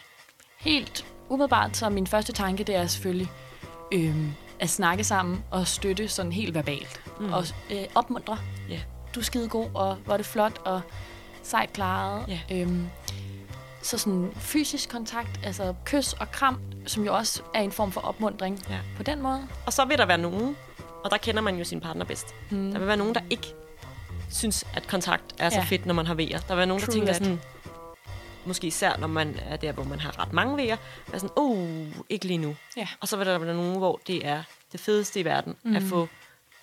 Helt umiddelbart, så min første tanke, det er selvfølgelig øh, at snakke sammen og støtte sådan helt verbalt. Mm. Og øh, opmuntre. ja. Du er skide god, og hvor er det flot, og sejt klaret. Ja. Øhm, så sådan fysisk kontakt, altså kys og kram, som jo også er en form for opmundring Ja. på den måde. Og så vil der være nogen, og der kender man jo sin partner bedst. Mm. Der vil være nogen, der ikke synes, at kontakt er så Ja. fedt, når man har vejer. Der vil være nogen, der True tænker that. sådan, måske især når man er der, hvor man har ret mange vejer, er sådan, oh, ikke lige nu. Ja. Og så vil der være nogen, hvor det er det fedeste i verden, mm. at få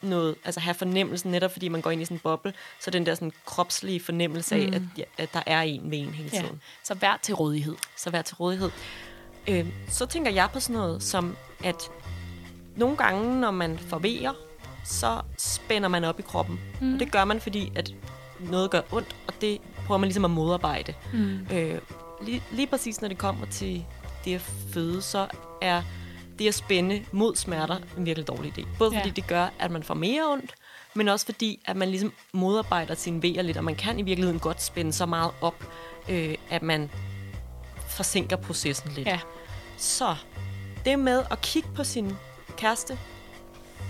noget, altså have fornemmelsen, netop fordi man går ind i sådan en boble, så den der sådan kropslige fornemmelse af, at, ja, at der er en ved en hele Ja. tiden. Så vær til rådighed. så vær til rådighed. Øh, så tænker jeg på sådan noget som, at nogle gange, når man får vejer, så spænder man op i kroppen. Mm. Og det gør man, fordi at noget gør ondt, og det prøver man ligesom at modarbejde. Mm. Øh, lige, lige præcis når det kommer til det at føde, så er det at spænde mod smerter en virkelig dårlig idé. Både Ja. fordi det gør, at man får mere ondt, men også fordi, at man ligesom modarbejder sine vejer lidt, og man kan i virkeligheden godt spænde så meget op, øh, at man forsinker processen lidt. Ja. Så det med at kigge på sin kæreste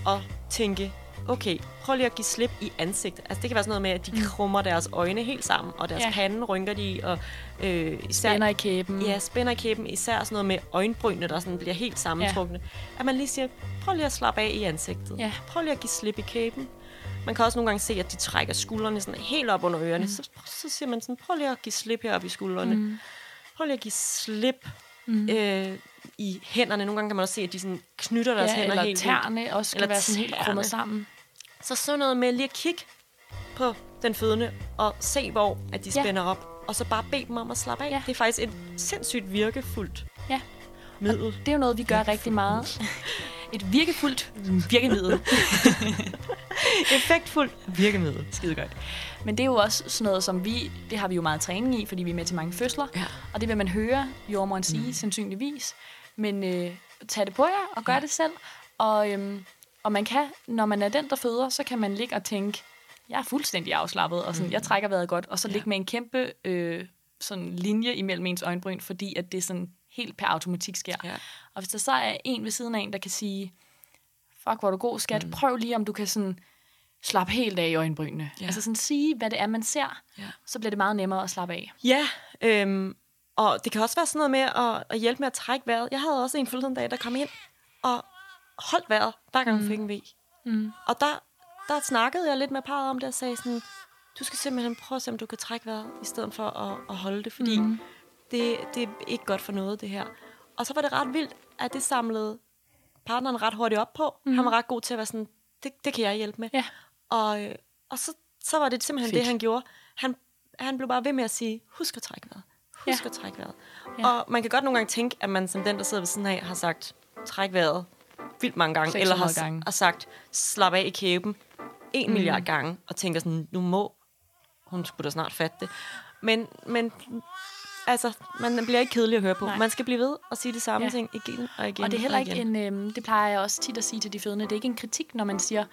og tænke, okay, prøv lige at give slip i ansigtet. Altså det kan være sådan noget med, at de krummer deres øjne helt sammen, og deres Ja. pande rynker de, og øh, især... Spænder i kæben. Ja, spænder i kæben. Især sådan noget med øjenbrynene, der sådan bliver helt sammentrukne. Ja. At man lige siger, prøv lige at slappe af i ansigtet. Ja. Prøv lige at give slip i kæben. Man kan også nogle gange se, at de trækker skuldrene sådan helt op under ørerne. Mm. Så, så siger man sådan, prøv lige at give slip heroppe i skuldrene. Mm. Prøv lige at give slip mm. øh, i hænderne. Nogle gange kan man også se, at de sådan knytter deres ja, hænder eller helt tærne også skal Eller være sådan helt krummet sammen. Så sådan noget med lige at kigge på den fødende og se, hvor at de Ja. spænder op. Og så bare bede dem om at slappe af. Ja. Det er faktisk et sindssygt virkefuldt Ja. middel. Det er jo noget, vi gør rigtig meget. Et virkefuldt virkemiddel. Effektfuldt virkemiddel. Skide godt. Men det er jo også sådan noget, som vi, det har vi jo meget træning i, fordi vi er med til mange fødsler. Ja. Og det vil man høre jordmoren sige, mm. sandsynligvis. Men øh, tag det på jer og gør ja. det selv. Og, øhm, og man kan, når man er den, der føder, så kan man ligge og tænke, jeg er fuldstændig afslappet, og sådan, mm. jeg trækker vejret godt, og så ja. ligge med en kæmpe øh, sådan linje imellem ens øjenbryn, fordi at det sådan helt per automatik sker. Ja. Og hvis der så er en ved siden af en, der kan sige, fuck, hvor er du god, skat, mm. prøv lige, om du kan sådan slappe helt af i øjenbrynene. Ja. Altså sådan sige, hvad det er, man ser, Ja. så bliver det meget nemmere at slappe af. Ja, øhm, og det kan også være sådan noget med at, at hjælpe med at trække vejret. Jeg havde også en forleden dag, der kom ind og holdt vejret, hver gang hun fik en V. Mm. Og der, der snakkede jeg lidt med parret om det og sagde sådan, du skal simpelthen prøve at se, om du kan trække vejret, i stedet for at, at holde det, fordi mm. det, det er ikke godt for noget, det her. Og så var det ret vildt, at det samlede partneren ret hurtigt op på. Mm. Han var ret god til at være sådan, det, det kan jeg hjælpe med. Ja. Og, øh, og så, så var det simpelthen Fedt. det, han gjorde. Han, han blev bare ved med at sige, husk at trække vejret. Husk Ja. at trække vejret. Ja. Og man kan godt nogle gange tænke, at man som den, der sidder ved siden af, har sagt, træk vejret vildt mange gange. 600 Eller har, gange. har sagt, slap af i kæben en mm. milliard gange. Og tænker sådan, nu må hun skulle da snart fatte det. Men, men altså, man bliver ikke kedelig at høre på. Nej. Man skal blive ved og sige de samme Ja. ting igen og igen Og det er heller ikke en, øhm, det plejer jeg også tit at sige til de fødende, det er ikke en kritik, når man siger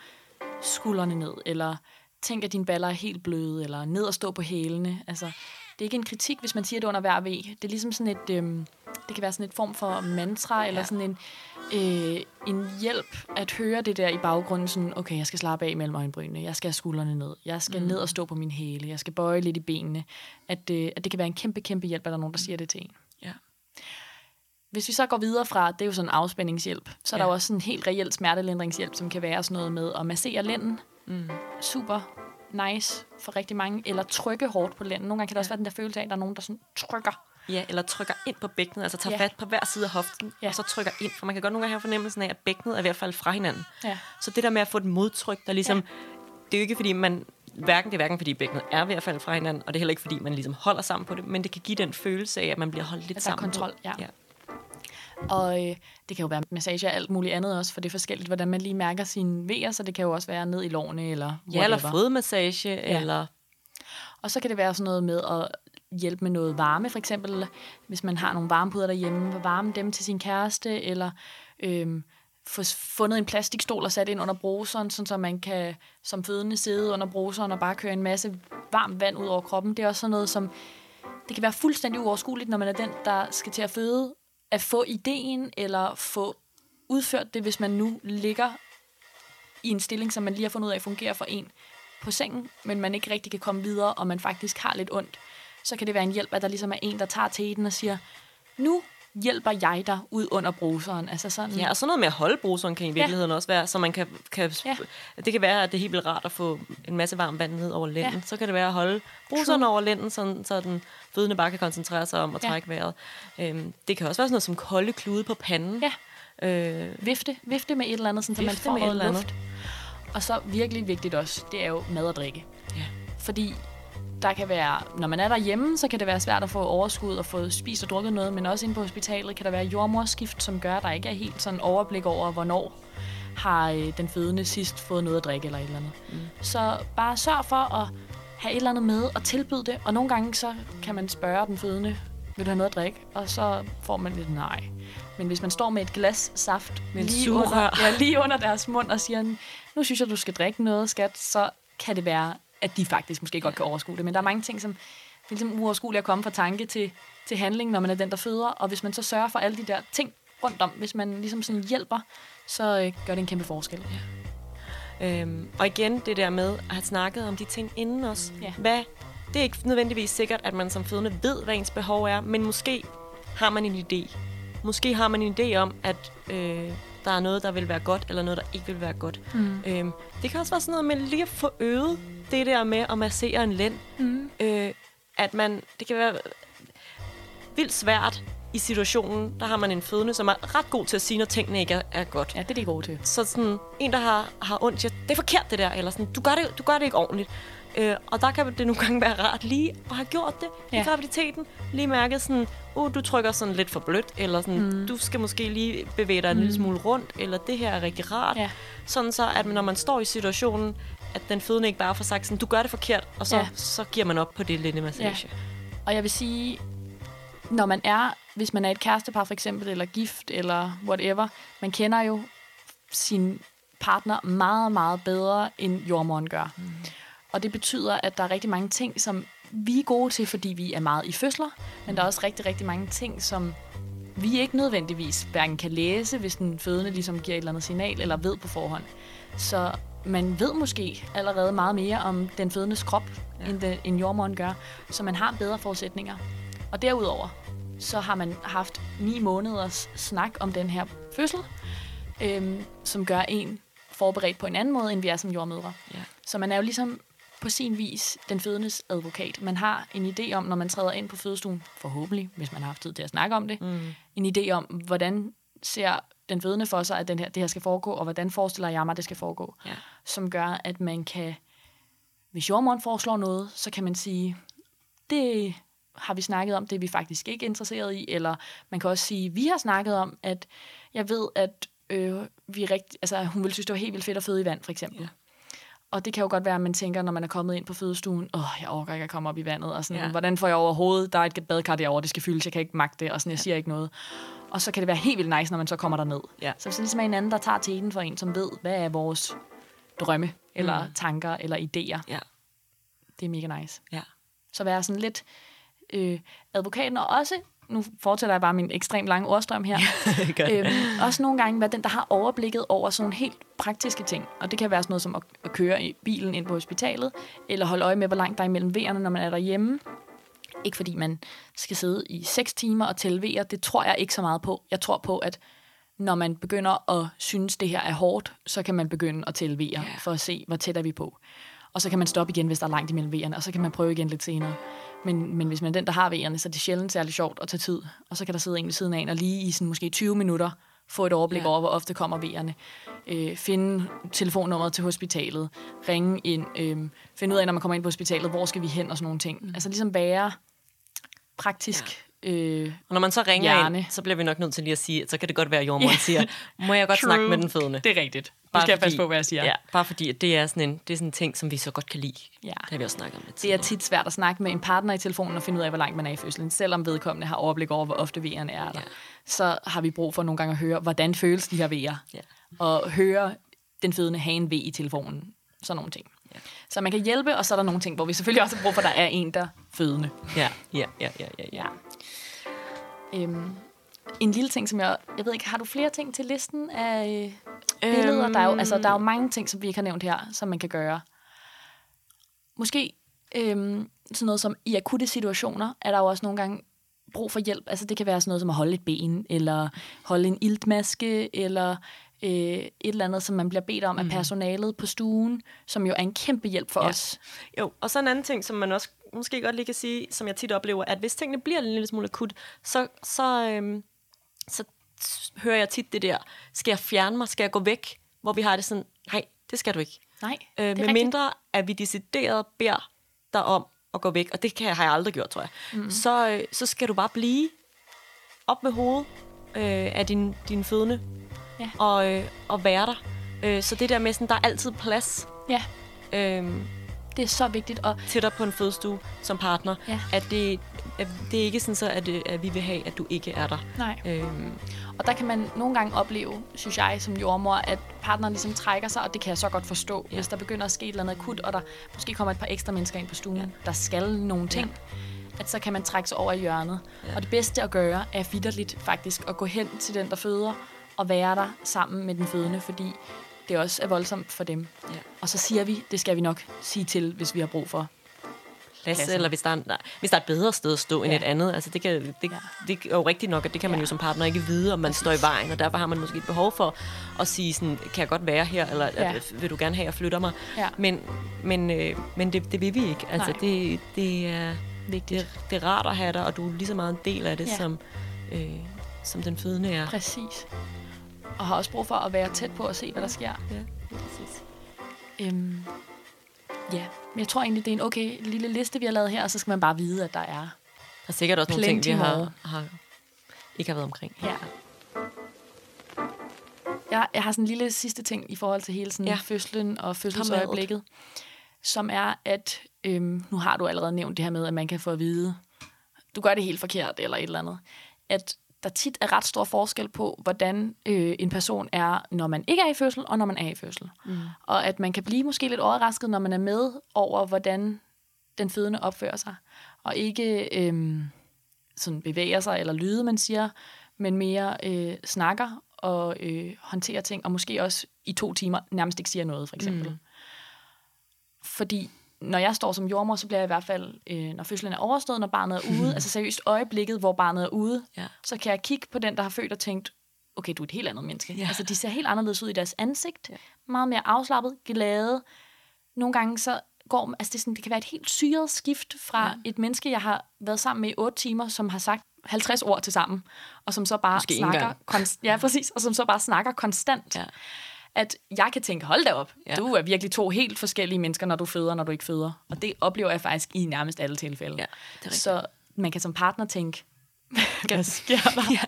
skuldrene ned, eller tænk, at dine baller er helt bløde, eller ned og stå på hælene. Altså, det er ikke en kritik, hvis man siger det under hver V. Det er ligesom sådan et, øhm, det kan være sådan et form for mantra, eller Ja. sådan en, øh, en hjælp at høre det der i baggrunden, sådan, okay, jeg skal slappe af mellem øjenbrynene, jeg skal have skuldrene ned, jeg skal mm. ned og stå på min hæle, jeg skal bøje lidt i benene. At, øh, at det kan være en kæmpe, kæmpe hjælp, at der er nogen, der siger det til en. Ja. Hvis vi så går videre fra, det er jo sådan en afspændingshjælp, så er Ja. der jo også sådan en helt reelt smertelindringshjælp, som kan være sådan noget med at massere lænden. Mm. Super nice for rigtig mange. Eller trykke hårdt på lænden. Nogle gange kan der også være den der følelse af, at der er nogen, der sådan trykker. Ja, eller trykker ind på bækkenet, altså tager Ja. fat på hver side af hoften, Ja. og så trykker ind. For man kan godt nogle gange have fornemmelsen af, at bækkenet er ved at falde fra hinanden. Ja. Så det der med at få et modtryk, der ligesom... Ja. Det er jo ikke, fordi man... Hverken, det er hverken, fordi bækkenet er ved at falde fra hinanden, og det er heller ikke, fordi man ligesom holder sammen på det, men det kan give den følelse af, at man bliver holdt lidt At der er sammen. kontrol, på. ja. ja. Og øh, det kan jo være massage og alt muligt andet også, for det er forskelligt, hvordan man lige mærker sine vejer, så det kan jo også være ned i lårene eller Ja, eller whatever. fodmassage, ja. eller... Og så kan det være sådan noget med at hjælpe med noget varme, for eksempel hvis man har nogle varmepuder derhjemme, varme dem til sin kæreste, eller øhm, få fundet en plastikstol og sat ind under bruseren, sådan så man kan som fødende sidde under bruseren og bare køre en masse varmt vand ud over kroppen. Det er også sådan noget, som det kan være fuldstændig uoverskueligt, når man er den, der skal til at føde, at få ideen eller få udført det, hvis man nu ligger i en stilling, som man lige har fundet ud af fungerer for en på sengen, men man ikke rigtig kan komme videre, og man faktisk har lidt ondt, så kan det være en hjælp, at der ligesom er en, der tager teten og siger, nu hjælper jeg dig ud under bruseren. Altså sådan, Ja, og sådan noget med at holde bruseren kan i virkeligheden ja. også være, så man kan, kan Ja. det kan være, at det er helt vildt rart at få en masse varmt vand ned over lænden. Ja. Så kan det være at holde bruseren over lænden, så, så den fødende bare kan koncentrere sig om at Ja. trække vejret. Øhm, det kan også være sådan noget som kolde klude på panden. Ja. Øh, vifte, vifte med et eller andet, sådan, så man får noget eller andet. luft. Og så virkelig vigtigt også, det er jo mad og drikke. ja. Fordi der kan være, når man er derhjemme, så kan det være svært at få overskud og få spist og drukket noget, men også inde på hospitalet kan der være jordmorskift, som gør, at der ikke er helt sådan overblik over, hvornår har øh, den fødende sidst fået noget at drikke eller et eller andet. Mm. Så bare sørg for at have et eller andet med og tilbyde det, og nogle gange så kan man spørge den fødende, vil du have noget at drikke? Og så får man lidt nej. Men hvis man står med et glas saft lige, under, ja, lige under deres mund og siger, nu synes jeg, du skal drikke noget, skat, så kan det være, at de faktisk måske godt kan overskue det. Men der er mange ting, som det er ligesom uoverskueligt at komme fra tanke til, til handling, når man er den, der føder. Og hvis man så sørger for alle de der ting rundt om, hvis man ligesom sådan hjælper, så øh, gør det en kæmpe forskel. Ja. Øhm, og igen, det der med at have snakket om de ting inden os. Ja. Hvad, det er ikke nødvendigvis sikkert, at man som fødende ved, hvad ens behov er, men måske har man en idé. Måske har man en idé om, at øh, der er noget, der vil være godt, eller noget, der ikke vil være godt. Mm. Øhm, det kan også være sådan noget med lige at få øvet det der med at massere en lænd. Mm. Øh, at man, det kan være vildt svært i situationen. Der har man en fødende, som er ret god til at sige, når tingene ikke er, er godt. Ja, det er de gode til. Så sådan, en, der har, har ondt, siger, det er forkert det der, eller sådan, du gør det, du gør det ikke ordentligt. Øh, og der kan det nogle gange være rart lige at have gjort det ja. I graviditeten. Lige mærket sådan, uh, du trykker sådan lidt for blødt, eller sådan, Mm. du skal måske lige bevæge dig en lille smule rundt, eller det her er rigtig rart. Ja. Sådan så, at når man står i situationen, at den fødende ikke bare får sagt sådan, du gør det forkert, og så, ja. Ja. så giver man op på det lille massage. Og jeg vil sige, når man er, hvis man er et kærestepar for eksempel, eller gift, eller whatever, man kender jo sin partner meget, meget bedre, end jordmoren gør. Mm. Og det betyder, at der er rigtig mange ting, som vi er gode til, fordi vi er meget i fødsler, men der er også rigtig, rigtig mange ting, som vi ikke nødvendigvis hverken kan læse, hvis den fødende ligesom giver et eller andet signal, eller ved på forhånd. Så man ved måske allerede meget mere om den fødendes krop, ja. end, det, end jordmoren gør, så man har bedre forudsætninger. Og derudover, så har man haft ni måneders snak om den her fødsel, øhm, som gør en forberedt på en anden måde, end vi er som jordmødre. Ja. Så man er jo ligesom på sin vis den fødendes advokat. Man har en idé om, når man træder ind på fødestuen, forhåbentlig, hvis man har haft tid til at snakke om det, Mm. en idé om, hvordan ser den fødende for sig, at den her, det her skal foregå, og hvordan forestiller jeg mig, det skal foregå. Ja. Som gør, at man kan, hvis jordmoren foreslår noget, så kan man sige, det har vi snakket om, det er vi faktisk ikke interesseret i, eller man kan også sige, vi har snakket om, at jeg ved, at øh, vi rigt, altså, hun ville synes, det var helt vildt fedt at føde i vand, for eksempel. Ja. Og det kan jo godt være, at man tænker, når man er kommet ind på fødestuen, åh, jeg overgår ikke at komme op i vandet, og sådan, Ja. ja. hvordan får jeg overhovedet, der er et badekar derovre, det skal fyldes, jeg kan ikke magte det, og sådan, jeg siger ikke noget. Og så kan det være helt vildt nice, når man så kommer derned. Ja. Så hvis det ligesom er en anden, der tager teten for en, som ved, hvad er vores drømme, eller Mm. tanker, eller idéer, Ja. det er mega nice. Ja. Så være sådan lidt øh, advokaten, og også, nu fortsætter jeg bare min ekstremt lange ordstrøm her, øhm, også nogle gange være den, der har overblikket over sådan nogle helt praktiske ting. Og det kan være sådan noget som at, at køre i bilen ind på hospitalet, eller holde øje med, hvor langt der er imellem vejerne, når man er derhjemme. Ikke fordi man skal sidde i 6 timer og tælle vejer, det tror jeg ikke så meget på. Jeg tror på, at når man begynder at synes, det her er hårdt, så kan man begynde at tælle vejer, Ja. for at se, hvor tæt er vi på. Og så kan man stoppe igen, hvis der er langt imellem vejerne, og så kan man prøve igen lidt senere. Men, men hvis man er den, der har vejerne, så er det sjældent særlig sjovt at tage tid. Og så kan der sidde en ved siden af en, og lige i sådan måske 20 minutter få et overblik Ja. over, hvor ofte kommer vejerne. Øh, finde telefonnummeret til hospitalet, ringe ind, øh, finde ud af, når man kommer ind på hospitalet, hvor skal vi hen og sådan nogle ting. Mm. Altså ligesom være praktisk. Øh, Og når man så ringer Hjerne. ind, så bliver vi nok nødt til lige at sige, at så kan det godt være, at jordmoren siger, må jeg godt True. snakke med den fødende? det er rigtigt. Bare skal jeg passe fordi- på, hvad jeg siger. Ja, bare fordi at det er sådan en, det er sådan en ting, som vi så godt kan lide. Ja. Det har vi også snakket om lidt Det er tit svært at snakke med en partner i telefonen og finde ud af, hvor langt man er i fødslen. Selvom vedkommende har overblik over, hvor ofte vejerne er der. Ja. Så har vi brug for nogle gange at høre, hvordan føles de her vejer. Ja. Og høre den fødende have en V i telefonen. Sådan nogle ting. Ja. Så man kan hjælpe, og så er der nogle ting, hvor vi selvfølgelig også har brug for, at der er en, der er fødende. Ja, ja, ja, ja, ja. ja. Øhm, en lille ting, som jeg... Jeg ved ikke, har du flere ting til listen af øh, billeder? Øhm. Der, er jo, altså, der er jo mange ting, som vi ikke har nævnt her, som man kan gøre. Måske øhm, sådan noget som i akutte situationer, er der jo også nogle gange brug for hjælp. Altså det kan være sådan noget som at holde et ben, eller holde en iltmaske, eller øh, et eller andet, som man bliver bedt om af personalet på stuen, som jo er en kæmpe hjælp for ja. os. Jo, og så en anden ting, som man også måske godt lige kan sige, som jeg tit oplever, at hvis tingene bliver en lille smule akut, så, så, øhm, så hører jeg tit det der, skal jeg fjerne mig, skal jeg gå væk? Hvor vi har det sådan, nej, det skal du ikke. Nej, Øh, det er med mindre, at vi decideret beder dig om at gå væk, og det kan, har jeg aldrig gjort, tror jeg, mm. så, øh, så skal du bare blive op med hovedet øh, af din, din fødende Ja. og, øh, og være der. Øh, så det der med, sådan, der er altid plads Ja, øh, det er så vigtigt. Og til dig på en fødestue som partner, Ja. at det, at det er ikke sådan så, at, øh, at vi vil have, at du ikke er der. nej. Øhm, Og der kan man nogle gange opleve, synes jeg som jordmor, at partneren ligesom trækker sig, og det kan jeg så godt forstå, ja. hvis der begynder at ske et eller andet akut, og der måske kommer et par ekstra mennesker ind på stuen, ja. der skal nogle ting, ja. at så kan man trække sig over i hjørnet. Ja. Og det bedste at gøre er vidderligt faktisk at gå hen til den, der føder, og være der sammen med den fødende, fordi det også er voldsomt for dem. Ja. Og så siger vi, det skal vi nok sige til, hvis vi har brug for. plads, Pladsen. eller hvis der, er, nej, hvis der er et bedre sted at stå ja. end et andet. Altså, det, kan, det, Ja. det er jo rigtigt nok, at det kan man Ja. jo som partner ikke vide, om man står i vejen, og derfor har man måske et behov for at sige sådan, kan jeg godt være her, eller Ja. ja. vil du gerne have, at jeg flytter mig? Ja. Men, men, øh, men det, det vil vi ikke. Altså, Nej. det, det, er, Vigtigt. det, det er rart at have dig, og du er lige så meget en del af det, ja. som, øh, som den fødende er. Præcis. Og har også brug for at være tæt på at se, hvad der sker. Ja, præcis. Øhm, Ja, men jeg tror egentlig, det er en okay lille liste, vi har lavet her, og så skal man bare vide, at der er. Der er sikkert også nogle ting, vi har, har, ikke har været omkring. Ja. Jeg, jeg har sådan en lille sidste ting i forhold til hele sådan ja. fødslen og fødselsøjeblikket, som er, at øhm, nu har du allerede nævnt det her med, at man kan få at vide, du gør det helt forkert eller et eller andet, at der tit er ret stor forskel på, hvordan øh, en person er, når man ikke er i fødsel, og når man er i fødsel. Mm. Og at man kan blive måske lidt overrasket, når man er med over, hvordan den fødende opfører sig, og ikke øhm, sådan bevæger sig eller lyde, man siger, men mere øh, snakker og øh, håndterer ting, og måske også i to timer nærmest ikke siger noget, for eksempel. Mm. Fordi når jeg står som jordmor, så bliver jeg i hvert fald, øh, når fødslen er overstået, når barnet er ude, altså seriøst øjeblikket, hvor barnet er ude, Ja. så kan jeg kigge på den, der har født og tænkt, okay, du er et helt andet menneske. Ja. Altså, de ser helt anderledes ud i deres ansigt, ja. meget mere afslappet, glade. Nogle gange så går, altså det, er sådan, det kan være et helt syret skift fra ja. et menneske, jeg har været sammen med i otte timer, som har sagt 50 ord til sammen, og som så bare Måske snakker, konst, ja, præcis, og som så bare snakker konstant. Ja. At jeg kan tænke, hold da op, Ja. du er virkelig to helt forskellige mennesker, når du føder, når du ikke føder. Og det oplever jeg faktisk i nærmest alle tilfælde. Ja, det er så man kan som partner tænke, hvad sker der? ja.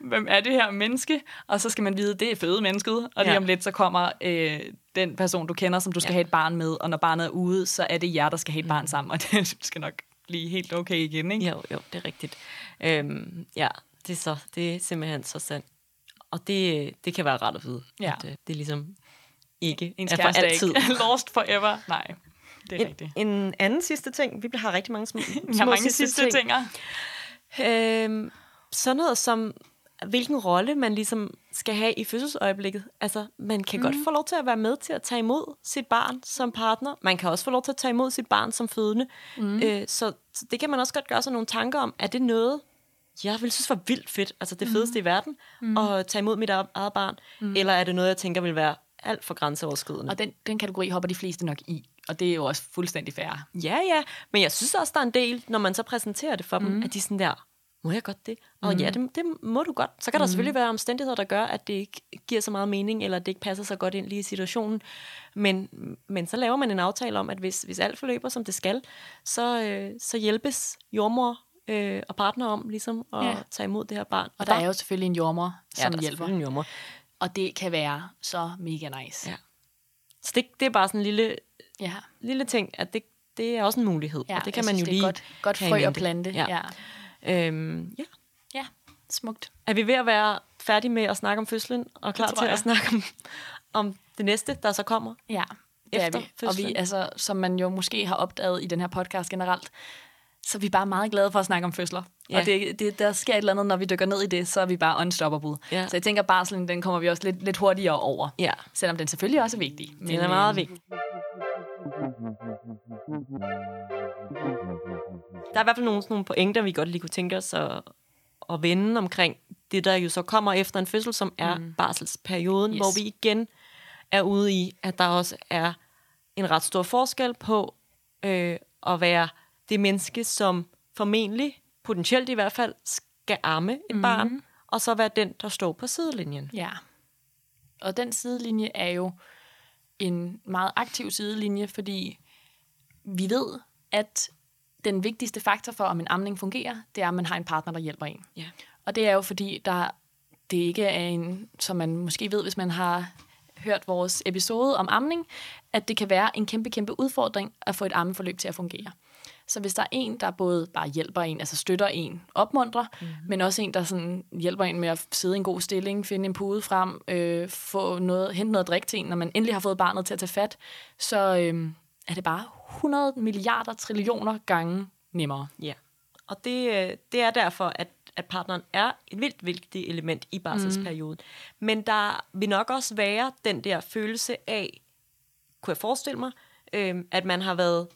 Hvem er det her menneske? Og så skal man vide, det er fødemennesket, og lige Ja. om lidt, så kommer øh, den person, du kender, som du skal Ja. have et barn med, og når barnet er ude, så er det jer, der skal have et barn sammen, og det skal nok blive helt okay igen, ikke? Jo, jo, det er rigtigt. Øhm, ja, det er, så, det er simpelthen så sandt. Og det, det kan være rart at vide, Ja. at øh, det er ligesom ikke Ens er for altid. ikke lost forever. Nej, det er rigtigt. En, en anden sidste ting, vi har rigtig mange små, Vi har mange sidste ting. Øhm, sådan noget som, hvilken rolle man ligesom skal have i fødselsøjeblikket. Altså, man kan mm. godt få lov til at være med til at tage imod sit barn som partner. Man kan også få lov til at tage imod sit barn som fødende. Mm. Øh, så, så det kan man også godt gøre sig nogle tanker om. Er det noget, jeg vil synes var vildt fedt, altså det fedeste i verden, mm. at tage imod mit eget barn? Mm. Eller er det noget, jeg tænker vil være alt for grænseoverskridende? Og den, den kategori hopper de fleste nok i, og det er jo også fuldstændig fair. Ja, ja, men jeg synes også, der er en del, når man så præsenterer det for dem, mm. at de er sådan der, må jeg godt det? Og ja, det, det må du godt. Så kan der selvfølgelig være omstændigheder, der gør, at det ikke giver så meget mening, eller at det ikke passer så godt ind lige i situationen. Men, men så laver man en aftale om, at hvis, hvis alt forløber, som det skal, så, øh, så hjælpes jordmor øh, og partner om ligesom at Ja. tage imod det her barn. Og der er jo selvfølgelig en ja, som der er hjælper. selvfølgelig en jordmor. Og det kan være så mega nice. Ja. Så det, det er bare sådan en lille, ja. lille ting, at det, det er også en mulighed. ja og det kan man synes, jo det er lige godt, godt frø mente. plante. Ja. Ja. Ja. Øhm, ja. ja, smukt. Er vi ved at være færdige med at snakke om fødslen, og klar til jeg. at snakke om, om det næste, der så kommer? Ja, det Efter er vi. Og vi, fødslen. altså, som man jo måske har opdaget i den her podcast generelt, så er vi bare meget glade for at snakke om fødsler. Ja. Og det, det, der sker et eller andet, når vi dykker ned i det, så er vi bare unstoppable. Ja. Så jeg tænker, barselen, den kommer vi også lidt, lidt hurtigere over. Ja, Selvom den selvfølgelig også er vigtig. Men, den er meget øhm, vigtig. Der er i hvert fald nogle, sådan nogle pointer, vi godt lige kunne tænke os at, at vende omkring det, der jo så kommer efter en fødsel, som er mm. barselsperioden, yes. hvor vi igen er ude i, at der også er en ret stor forskel på øh, at være det menneske, som formentlig, potentielt i hvert fald, skal amme et mm. barn, og så være den, der står på sidelinjen. Ja. Og den sidelinje er jo en meget aktiv sidelinje, fordi vi ved, at den vigtigste faktor for, om en amning fungerer, det er, at man har en partner, der hjælper en. Ja. Og det er jo fordi, der, det ikke er en, som man måske ved, hvis man har hørt vores episode om amning, at det kan være en kæmpe, kæmpe udfordring at få et ammeforløb til at fungere. Så hvis der er en, der både bare hjælper en, altså støtter en, opmuntrer, mm-hmm. men også en, der sådan hjælper en med at sidde i en god stilling, finde en pude frem, øh, få noget, hente noget drik til en, når man endelig har fået barnet til at tage fat, så øh, er det bare 100 milliarder trillioner gange nemmere. Ja, og det, øh, det er derfor, at, at partneren er et vildt vigtigt element i barselsperioden. Mm. Men der vil nok også være den der følelse af, kunne jeg forestille mig, øh, at man har været,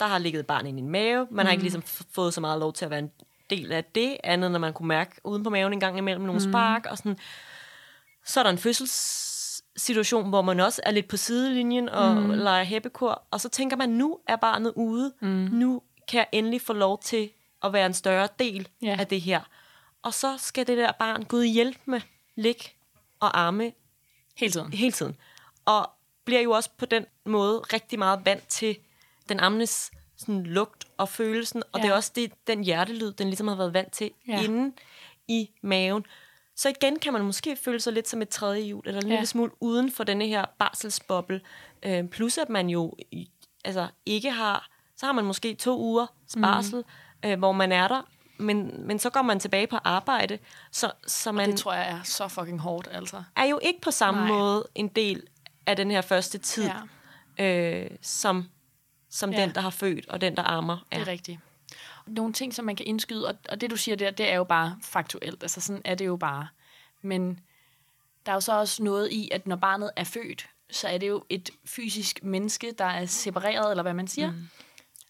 der har ligget et barn i en mave, man mm. har ikke ligesom f- fået så meget lov til at være en del af det, andet når man kunne mærke uden på maven en gang imellem nogle mm. spark, og sådan. Så er der en fødselssituation, hvor man også er lidt på sidelinjen og mm. leger hæppekor, og så tænker man, nu er barnet ude, mm. nu kan jeg endelig få lov til at være en større del Ja. af det her. Og så skal det der barn Gud hjælpe med ligge og arme Hele tiden. hele tiden. Og bliver jo også på den måde rigtig meget vant til den amnes sådan, lugt og følelsen, og Ja. det er også det, den hjertelyd, den ligesom har været vant til Ja. inde i maven. Så igen kan man måske føle sig lidt som et tredje hjul, eller en Ja. lille smule uden for denne her barselsboble. Øh, plus at man jo altså, ikke har, så har man måske to uger barsel, mm. øh, hvor man er der, men, men så går man tilbage på arbejde, så, så man Det tror jeg er så fucking hårdt, altså. er jo ikke på samme. Nej. måde en del af den her første tid, ja. øh, som, som Ja. den, der har født, og den, der ammer. Det Ja. er rigtigt. Nogle ting, som man kan indskyde, og, og det du siger der, det er jo bare faktuelt. Altså sådan er det jo bare. Men der er jo så også noget i, at når barnet er født, så er det jo et fysisk menneske, der er separeret, eller hvad man siger. Mm.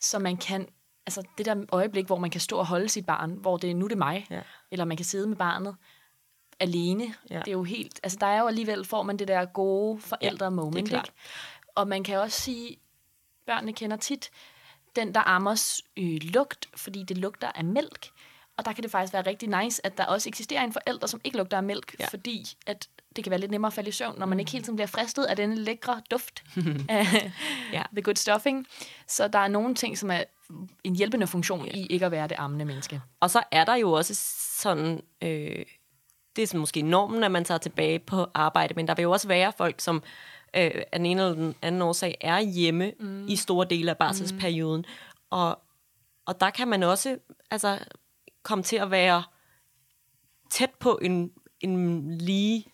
Så man kan, altså det der øjeblik, hvor man kan stå og holde sit barn, hvor det er nu er det mig, Ja. eller man kan sidde med barnet alene. Ja. Det er jo helt, altså der er jo alligevel, får man det der gode forældre-moment. det er klart. ikke? Og man kan også sige, børnene kender tit den, der ammers øh, lugt, fordi det lugter af mælk. Og der kan det faktisk være rigtig nice, at der også eksisterer en forælder, som ikke lugter af mælk, ja. Ja. fordi at det kan være lidt nemmere at falde i søvn, når man ikke helt tiden bliver fristet af denne lækre duft af Ja. the good stuffing. Så der er nogle ting, som er en hjælpende funktion i ikke at være det ammende menneske. Og så er der jo også sådan, øh, det er sådan måske normen, at man tager tilbage på arbejde, men der vil jo også være folk, som øh, af den ene eller den anden årsag er hjemme mm. i store dele af barselsperioden. Mm. Og, og der kan man også altså, komme til at være tæt på en, en lige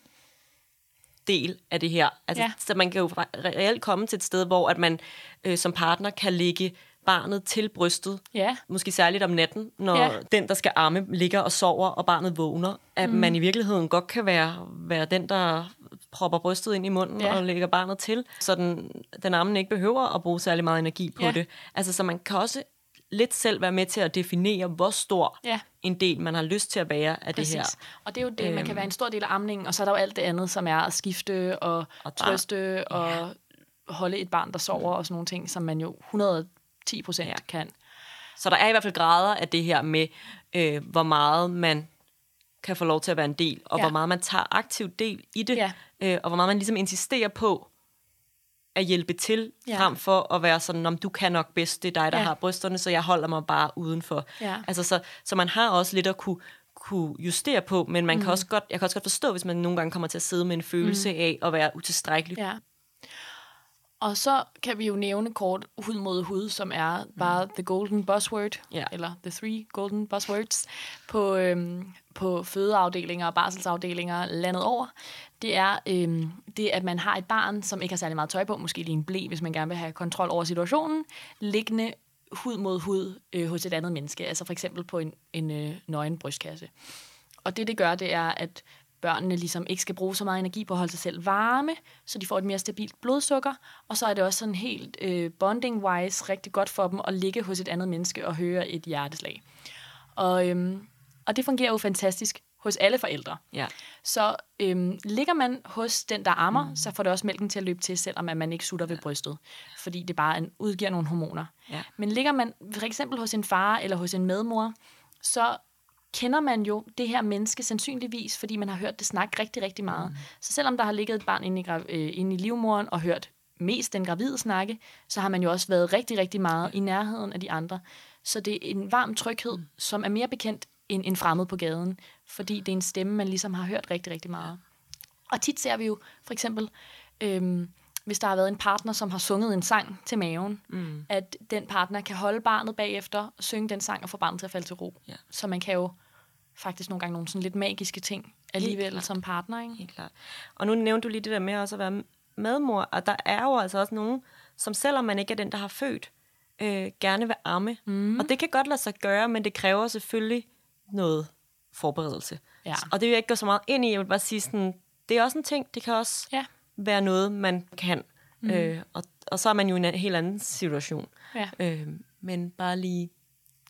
del af det her. Altså, Ja. Så man kan jo re- reelt komme til et sted, hvor at man øh, som partner kan lægge barnet til brystet, Ja, måske særligt om natten, når Ja. ja. den, der skal amme, ligger og sover, og barnet vågner, at mm. man i virkeligheden godt kan være, være den, der propper brystet ind i munden Ja. ja. og lægger barnet til, så den, den ammende ikke behøver at bruge særlig meget energi på Ja. ja. det. Altså, så man kan også lidt selv være med til at definere, hvor stor Ja. en del man har lyst til at være af præcis. det her. Og det er jo det, man kan Øhm. være en stor del af amningen, og så er der jo alt det andet, som er at skifte og, og trøste og holde et barn, der sover og sådan nogle ting, som man jo 110 procent ja. Kan. Så der er i hvert fald grader af det her med, øh, hvor meget man kan få lov til at være en del, og Ja. hvor meget man tager aktivt del i det, Ja. øh, og hvor meget man ligesom insisterer på at hjælpe til, Ja. frem for at være sådan, om du kan nok bedst, det er dig, der ja. har brysterne, så jeg holder mig bare udenfor. Ja. Altså, så, så man har også lidt at kunne, kunne justere på, men man mm. kan også godt, jeg kan også godt forstå, hvis man nogle gange kommer til at sidde med en følelse mm. af at være utilstrækkelig. Ja. Og så kan vi jo nævne kort hud mod hud, som er bare the golden buzzword, Ja. eller the three golden buzzwords, på, øhm, på fødeafdelinger og barselsafdelinger landet over. Det er øhm, det, at man har et barn, som ikke har særlig meget tøj på, måske lige en blæ, hvis man gerne vil have kontrol over situationen, liggende hud mod hud øh, hos et andet menneske, altså for eksempel på en, en øh, nøgen brystkasse. Og det, det gør, det er, at børnene ligesom ikke skal bruge så meget energi på at holde sig selv varme, så de får et mere stabilt blodsukker, og så er det også sådan helt øh, bonding-wise rigtig godt for dem at ligge hos et andet menneske og høre et hjerteslag. Og, øhm, og det fungerer jo fantastisk hos alle forældre. Ja. Så øhm, ligger man hos den, der ammer, mm. så får det også mælken til at løbe til, selvom at man ikke sutter ved brystet, fordi det bare en, udgiver nogle hormoner. Ja. Men ligger man for eksempel hos en far eller hos en medmor, så kender man jo det her menneske sandsynligvis, fordi man har hørt det snakke rigtig, rigtig meget. Mm. Så selvom der har ligget et barn inde i, øh, inde i livmoren og hørt mest den gravide snakke, så har man jo også været rigtig, rigtig meget i nærheden af de andre. Så det er en varm tryghed, mm. som er mere bekendt end en fremmed på gaden, fordi det er en stemme, man ligesom har hørt rigtig, rigtig meget. Og tit ser vi jo for eksempel, øhm, hvis der har været en partner, som har sunget en sang til maven, mm. at den partner kan holde barnet bagefter, synge den sang og få barnet til at falde til ro. Ja. Så man kan jo faktisk nogle gange nogle sådan lidt magiske ting alligevel som partner. Ikke? Helt klart. Og nu nævnte du lige det der med også at være medmor, og der er jo altså også nogen, som selvom man ikke er den, der har født, øh, gerne vil amme. Mm. Og det kan godt lade sig gøre, men det kræver selvfølgelig noget forberedelse. Ja. Og det vil jeg ikke gå så meget ind i. Jeg vil bare sige sådan, det er også en ting, det kan også Ja. være noget, man kan. Mm. Øh, og, og så er man jo i en helt anden situation. Ja, Øh, men bare lige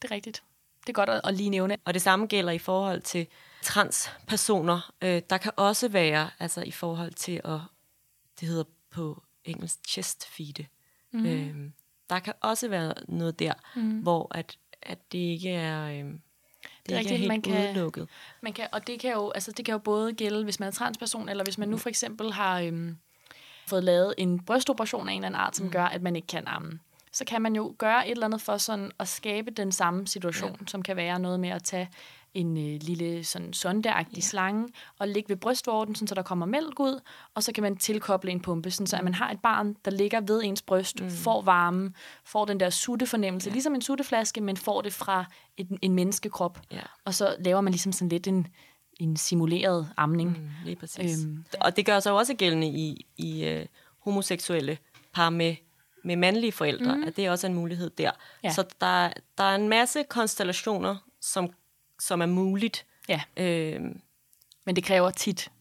det er rigtigt. Det er godt at, at lige nævne. og det samme gælder i forhold til transpersoner. Øh, der kan også være, altså i forhold til at, det hedder på engelsk chest feed. Mm. Øh, der kan også være noget der, mm. hvor at, at det ikke er, øh, det, det er rigtigt, helt man kan- udelukket. Man kan, og det kan, jo, altså det kan jo både gælde, hvis man er transperson, eller hvis man nu for eksempel har, øhm, fået lavet en brystoperation af en eller anden art, som mm. gør, at man ikke kan amme. Så kan man jo gøre et eller andet for sådan at skabe den samme situation, ja. som kan være noget med at tage en øh, lille sådan sondeagtig ja. slange og ligge ved brystvorten, sådan, så der kommer mælk ud, og så kan man tilkoble en pumpe, sådan, så at man har et barn, der ligger ved ens bryst, mm. får varme, får den der suttefornemmelse, ja. ligesom en sutteflaske, men får det fra et, en menneskekrop. Ja. Og så laver man ligesom sådan lidt en, en simuleret amning. Mm, lige præcis. Øhm. Og det gør sig jo også gældende i, i uh, homoseksuelle par med, med mandlige forældre, mm. at det er også en mulighed der. Ja. Så der, der er en masse konstellationer, som som er muligt. Ja. Øhm, Men det kræver tit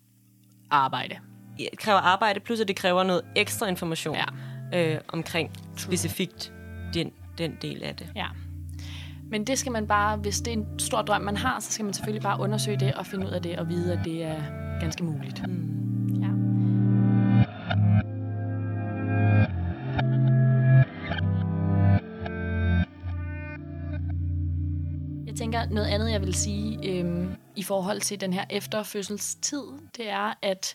arbejde. Det kræver arbejde, plus at det kræver noget ekstra information ja. øh, omkring True. specifikt den, den del af det. Ja. Men det skal man bare, hvis det er en stor drøm, man har, så skal man selvfølgelig bare undersøge det og finde ud af det og vide, at det er ganske muligt. Mm. Tænker, noget andet, jeg vil sige øhm, i forhold til den her efterfødselstid, det er, at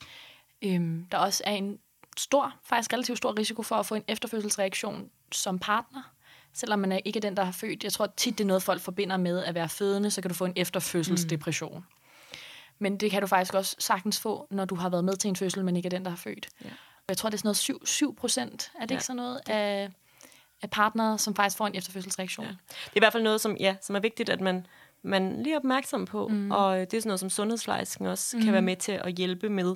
øhm, der også er en stor, faktisk relativt stor risiko for at få en efterfødselsreaktion som partner, selvom man er ikke den, der har født. Jeg tror tit, det er noget, folk forbinder med at være fødende, så kan du få en efterfødselsdepression. Mm. Men det kan du faktisk også sagtens få, når du har været med til en fødsel, men ikke er den, der har født. Ja. Jeg tror, det er sådan noget 7, 7 procent, er det ja. ikke sådan noget, af, af partnere, som faktisk får en efterfødselsreaktion. Ja. Det er i hvert fald noget, som, ja, som er vigtigt, at man, man lige er opmærksom på. Mm. Og det er sådan noget, som sundhedsflejsken også mm. kan være med til at hjælpe med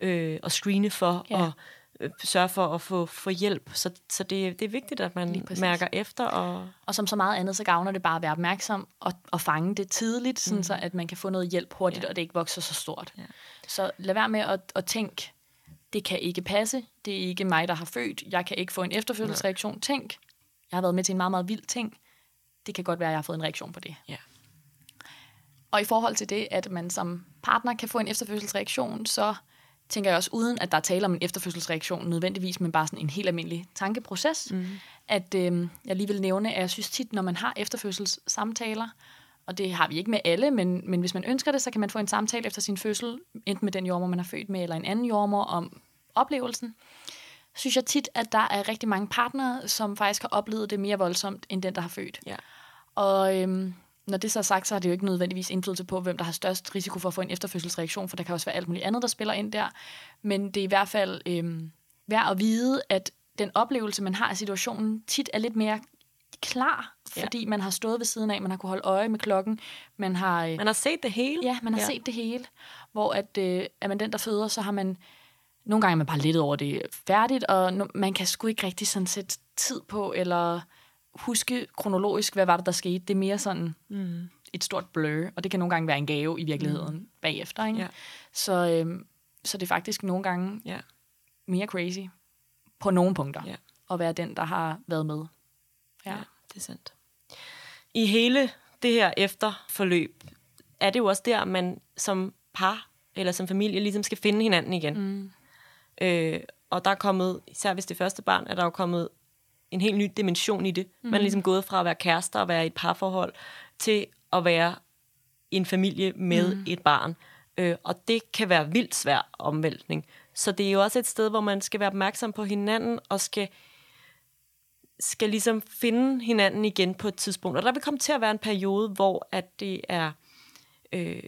øh, at screene for ja. og øh, sørge for at få, få hjælp. Så, så det, det er vigtigt, at man mærker efter. Og... og som så meget andet, så gavner det bare at være opmærksom og, og fange det tidligt, sådan mm. så at man kan få noget hjælp hurtigt, ja. og det ikke vokser så stort. Ja. Så lad være med at, at tænke, det kan ikke passe, det er ikke mig, der har født, jeg kan ikke få en efterfølgelsesreaktion. Tænk, jeg har været med til en meget, meget vild ting. Det kan godt være, at jeg har fået en reaktion på det. Ja. Og i forhold til det, at man som partner kan få en efterfødselsreaktion, så tænker jeg også, uden at der er tale om en efterfødselsreaktion nødvendigvis, men bare sådan en helt almindelig tankeproces, mm. at øh, jeg lige vil nævne, at jeg synes tit, når man har efterfødselssamtaler, og det har vi ikke med alle, men, men hvis man ønsker det, så kan man få en samtale efter sin fødsel, enten med den jordmor, man har født med, eller en anden jordmor om oplevelsen synes jeg tit, at der er rigtig mange partnere, som faktisk har oplevet det mere voldsomt, end den, der har født. Ja. Og øhm, når det så er sagt, så har det jo ikke nødvendigvis indflydelse på, hvem der har størst risiko for at få en efterfødselsreaktion, for der kan også være alt muligt andet, der spiller ind der. Men det er i hvert fald øhm, værd at vide, at den oplevelse, man har af situationen, tit er lidt mere klar, fordi ja. man har stået ved siden af, man har kunne holde øje med klokken, man har... Øh, man har set det hele. Ja, man har ja. set det hele. Hvor at, øh, er man den, der føder, så har man nogle gange er man bare lidt over det færdigt, og man kan sgu ikke rigtig sådan sætte tid på, eller huske kronologisk, hvad var det, der skete. Det er mere sådan mm. et stort blur, og det kan nogle gange være en gave i virkeligheden mm. bagefter. Ikke? Ja. Så, øhm, så det er faktisk nogle gange ja. mere crazy på nogle punkter, ja. at være den, der har været med. Ja, ja det er sandt. I hele det her efterforløb, er det jo også der, man som par eller som familie ligesom skal finde hinanden igen. Mm. Øh, og der er kommet, især hvis det første barn, er der jo kommet en helt ny dimension i det. Mm. Man er mhm. ligesom gået fra at være kærester og være i et parforhold, til at være en familie med mm. et barn. Øh, og det kan være vildt svær omvæltning. Så det er jo også et sted, hvor man skal være opmærksom på hinanden, og skal, skal ligesom finde hinanden igen på et tidspunkt. Og der vil komme til at være en periode, hvor at det er øh,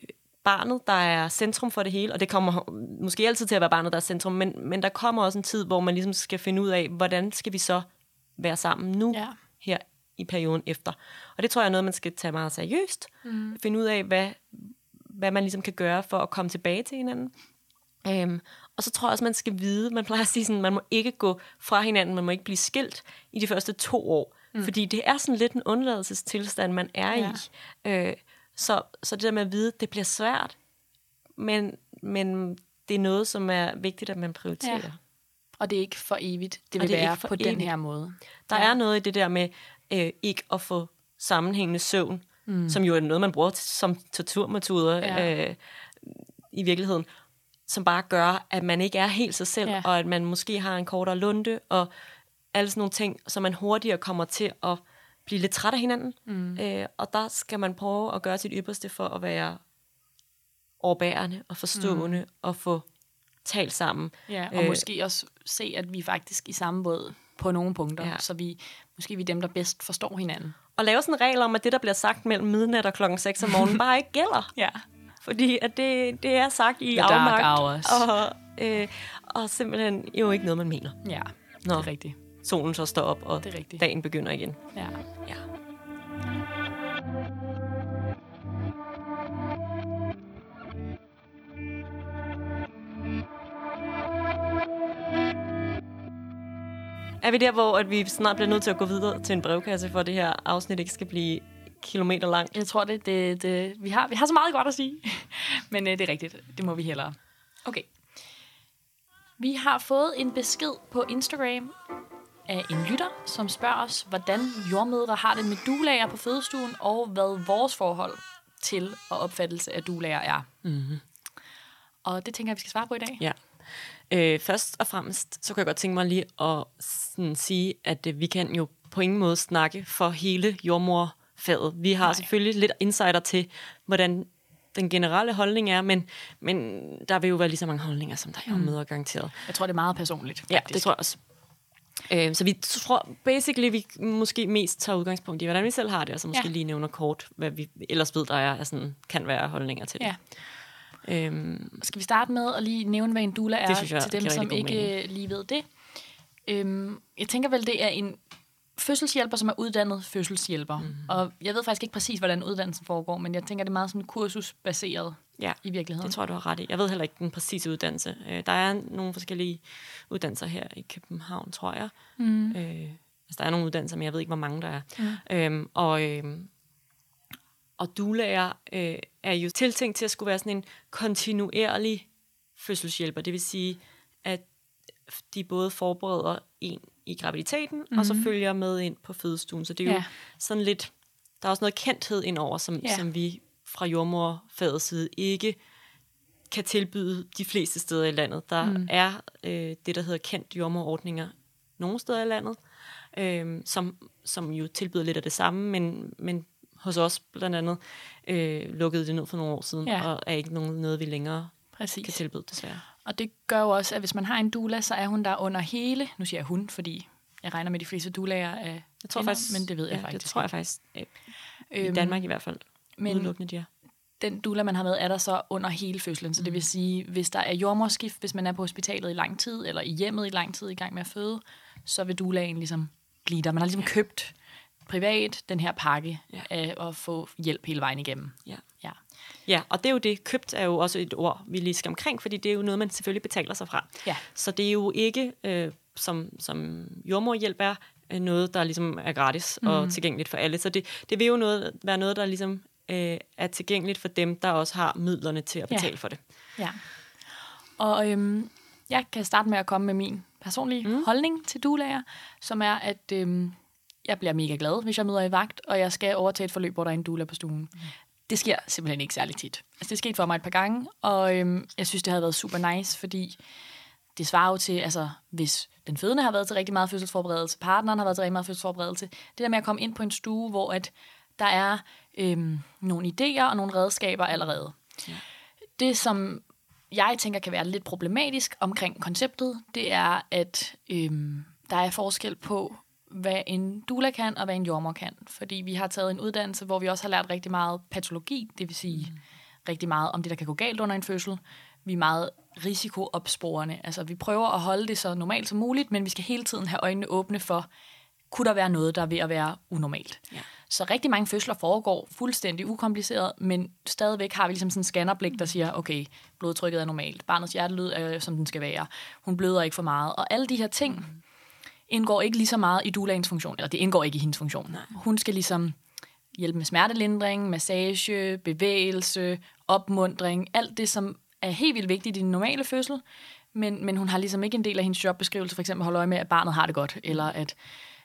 barnet, der er centrum for det hele, og det kommer måske altid til at være barnet, der er centrum, men, men der kommer også en tid, hvor man ligesom skal finde ud af, hvordan skal vi så være sammen nu, ja. her i perioden efter. Og det tror jeg er noget, man skal tage meget seriøst. Mm. Finde ud af, hvad, hvad man ligesom kan gøre for at komme tilbage til hinanden. Um, og så tror jeg også, man skal vide, man plejer at sige sådan, man må ikke gå fra hinanden, man må ikke blive skilt i de første to år. Mm. Fordi det er sådan lidt en undladelsestilstand, man er ja. i. Uh, så, så det der med at vide, det bliver svært, men, men det er noget, som er vigtigt, at man prioriterer. Ja. Og det er ikke for evigt. Det vil det være på evigt. den her måde. Der ja. er noget i det der med øh, ikke at få sammenhængende søvn, mm. som jo er noget, man bruger som torturmetoder ja. øh, i virkeligheden, som bare gør, at man ikke er helt sig selv, ja. og at man måske har en kortere lunde, og alle sådan nogle ting, så man hurtigere kommer til at blive lidt træt af hinanden. Mm. Øh, og der skal man prøve at gøre sit ypperste for at være overbærende og forstående mm. og få talt sammen. Ja, og øh, måske også se, at vi faktisk i samme båd på nogle punkter, ja. så vi måske vi er dem, der bedst forstår hinanden. Og lave sådan en regel om, at det, der bliver sagt mellem midnat og klokken 6 om morgenen, bare ikke gælder. Ja. Fordi at det, det er sagt i The dark afmagt. hours. Og, øh, og simpelthen jo ikke noget, man mener. Ja, Nå. det er rigtigt. Solen så står op, og Det er rigtigt. dagen begynder igen. Ja. Ja. Er vi der, hvor at vi snart bliver nødt til at gå videre til en brevkasse, for at det her afsnit ikke skal blive kilometer langt? Jeg tror, det, det, det vi, har, vi har så meget godt at sige. Men øh, det er rigtigt. Det må vi hellere. Okay. Vi har fået en besked på Instagram af en lytter, som spørger os, hvordan jordmødre har det med dulager på fødestuen, og hvad vores forhold til og opfattelse af dulager er. Mm-hmm. Og det tænker jeg, vi skal svare på i dag. Ja. Øh, først og fremmest, så kan jeg godt tænke mig lige at sådan sige, at øh, vi kan jo på ingen måde snakke for hele jordmorfaget. Vi har Nej. selvfølgelig lidt insider til, hvordan den generelle holdning er, men, men der vil jo være lige så mange holdninger, som der er jordmøder garanteret. Jeg tror, det er meget personligt. Ja, faktisk. det tror jeg også. Øh, så vi tror basically, vi måske mest tager udgangspunkt i, hvordan vi selv har det, og så måske ja. Ja. lige nævner kort, hvad vi ellers ved, der er, er sådan, kan være holdninger til det. Ja. Øhm, Skal vi starte med at lige nævne, hvad en doula er, Det jeg til dem, som rigtig god ikke lige ved det? Øhm, jeg tænker vel, det er en fødselshjælper, som er uddannet fødselshjælper. Mm. Og jeg ved faktisk ikke præcis, hvordan uddannelsen foregår, men jeg tænker, det er meget sådan kursusbaseret ja. i virkeligheden. Det tror jeg, du har ret i. Jeg ved heller ikke den præcise uddannelse. Øh, der er nogle forskellige uddannelser her i København, tror jeg. Mm. Øh, altså, der er nogle uddannelser, men jeg ved ikke, hvor mange der er. Mm. Øhm, og, øhm, og dulager øh, er jo tiltænkt til at skulle være sådan en kontinuerlig fødselshjælper. Det vil sige, at de både forbereder en i graviditeten, mm-hmm. og så følger med ind på fødestuen. Så det er jo Ja. sådan lidt... Der er også noget kendthed indover, som, Ja. som vi fra jordmorfagets side ikke kan tilbyde de fleste steder i landet. Der mm. er øh, det, der hedder kendt jordmorordninger nogle steder i landet, øh, som, som jo tilbyder lidt af det samme, men, men hos os blandt andet øh, lukkede det ned for nogle år siden, Ja. og er ikke nogen, noget, vi længere Præcis. kan tilbyde, desværre. Og det gør jo også, at hvis man har en doula, så er hun der under hele... Nu siger jeg hun, fordi jeg regner med, de fleste doulager er Jeg tror faktisk, men det ved jeg ja, faktisk Det tror jeg faktisk. I Øhm, Danmark i hvert fald. men- Udelukkende de er. den doula, man har med, er der så under hele fødslen. Så det vil sige, hvis der er jordmorskift, hvis man er på hospitalet i lang tid, eller i hjemmet i lang tid i gang med at føde, så vil doulaen ligesom blive der. Man har ligesom købt privat den her pakke Ja. ja. af at få hjælp hele vejen igennem. Ja. Ja. Ja, og det er jo det. Købt er jo også et ord, vi lige skal omkring, fordi det er jo noget, man selvfølgelig betaler sig fra. Ja. Så det er jo ikke, øh, som, som jordmorhjælp er, øh, noget, der ligesom er gratis mm. og tilgængeligt for alle. Så det, det vil jo noget, være noget, der ligesom øh, er tilgængeligt for dem, der også har midlerne til at Ja. betale for det. ja. Og øhm, jeg kan starte med at komme med min personlige mm. holdning til doulager, som er, at øhm, jeg bliver mega glad, hvis jeg møder i vagt, og jeg skal overtage et forløb, hvor der er en doula på stuen. Mm. Det sker simpelthen ikke særlig tit. Altså, det skete for mig et par gange, og øhm, jeg synes, det havde været super nice, fordi det svarer jo til, altså, hvis den fødende har været til rigtig meget fødselsforberedelse, partneren har været til rigtig meget fødselsforberedelse, det der med at komme ind på en stue, hvor at der er øhm, nogle idéer og nogle redskaber allerede. Ja. Det, som jeg tænker kan være lidt problematisk omkring konceptet, det er, at øhm, der er forskel på, hvad en doula kan og hvad en jordmor kan. Fordi vi har taget en uddannelse, hvor vi også har lært rigtig meget patologi, det vil sige mm. rigtig meget om det, der kan gå galt under en fødsel. Vi er meget risikoopsporende. Altså, vi prøver at holde det så normalt som muligt, men vi skal hele tiden have øjnene åbne for, kunne der være noget, der er ved at være unormalt. Ja. Så rigtig mange fødsler foregår fuldstændig ukompliceret, men stadigvæk har vi ligesom sådan en scannerblik, der siger, okay, blodtrykket er normalt, barnets hjertelyd er, som den skal være, hun bløder ikke for meget, og alle de her ting indgår ikke lige så meget i doulagens funktion, eller det indgår ikke i hendes funktion. Nej. Hun skal ligesom hjælpe med smertelindring, massage, bevægelse, opmundring, alt det, som er helt vildt vigtigt i den normale fødsel, men, men hun har ligesom ikke en del af hendes jobbeskrivelse, for eksempel holde øje med, at barnet har det godt, eller at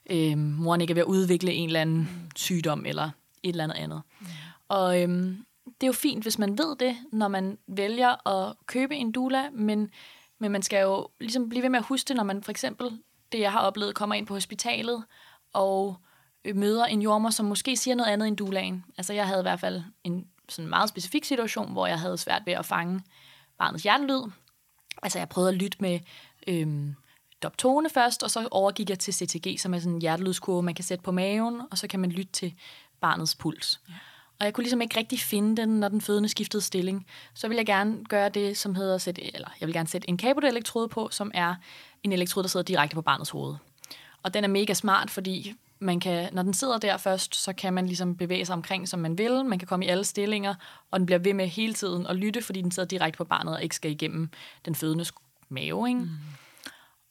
øh, moren ikke er ved at udvikle en eller anden sygdom, eller et eller andet andet. Mm. Og øhm, det er jo fint, hvis man ved det, når man vælger at købe en doula, men, men man skal jo ligesom blive ved med at huske det, når man for eksempel, det jeg har oplevet, kommer ind på hospitalet, og øh, møder en jordmor, som måske siger noget andet end doulaen. Altså jeg havde i hvert fald en sådan meget specifik situation, hvor jeg havde svært ved at fange barnets hjertelyd, Altså, jeg prøvede at lytte med øhm, doptone først, og så overgik jeg til CTG, som er sådan en hjertelydskurve, man kan sætte på maven, og så kan man lytte til barnets puls. Ja. Og jeg kunne ligesom ikke rigtig finde den, når den fødende skiftede stilling. Så vil jeg gerne gøre det, som hedder at sætte, eller jeg vil gerne sætte en capote-elektrode på, som er en elektrode, der sidder direkte på barnets hoved. Og den er mega smart, fordi man kan, når den sidder der først, så kan man ligesom bevæge sig omkring, som man vil. Man kan komme i alle stillinger, og den bliver ved med hele tiden at lytte, fordi den sidder direkte på barnet og ikke skal igennem den fødende mave. Ikke? Mm.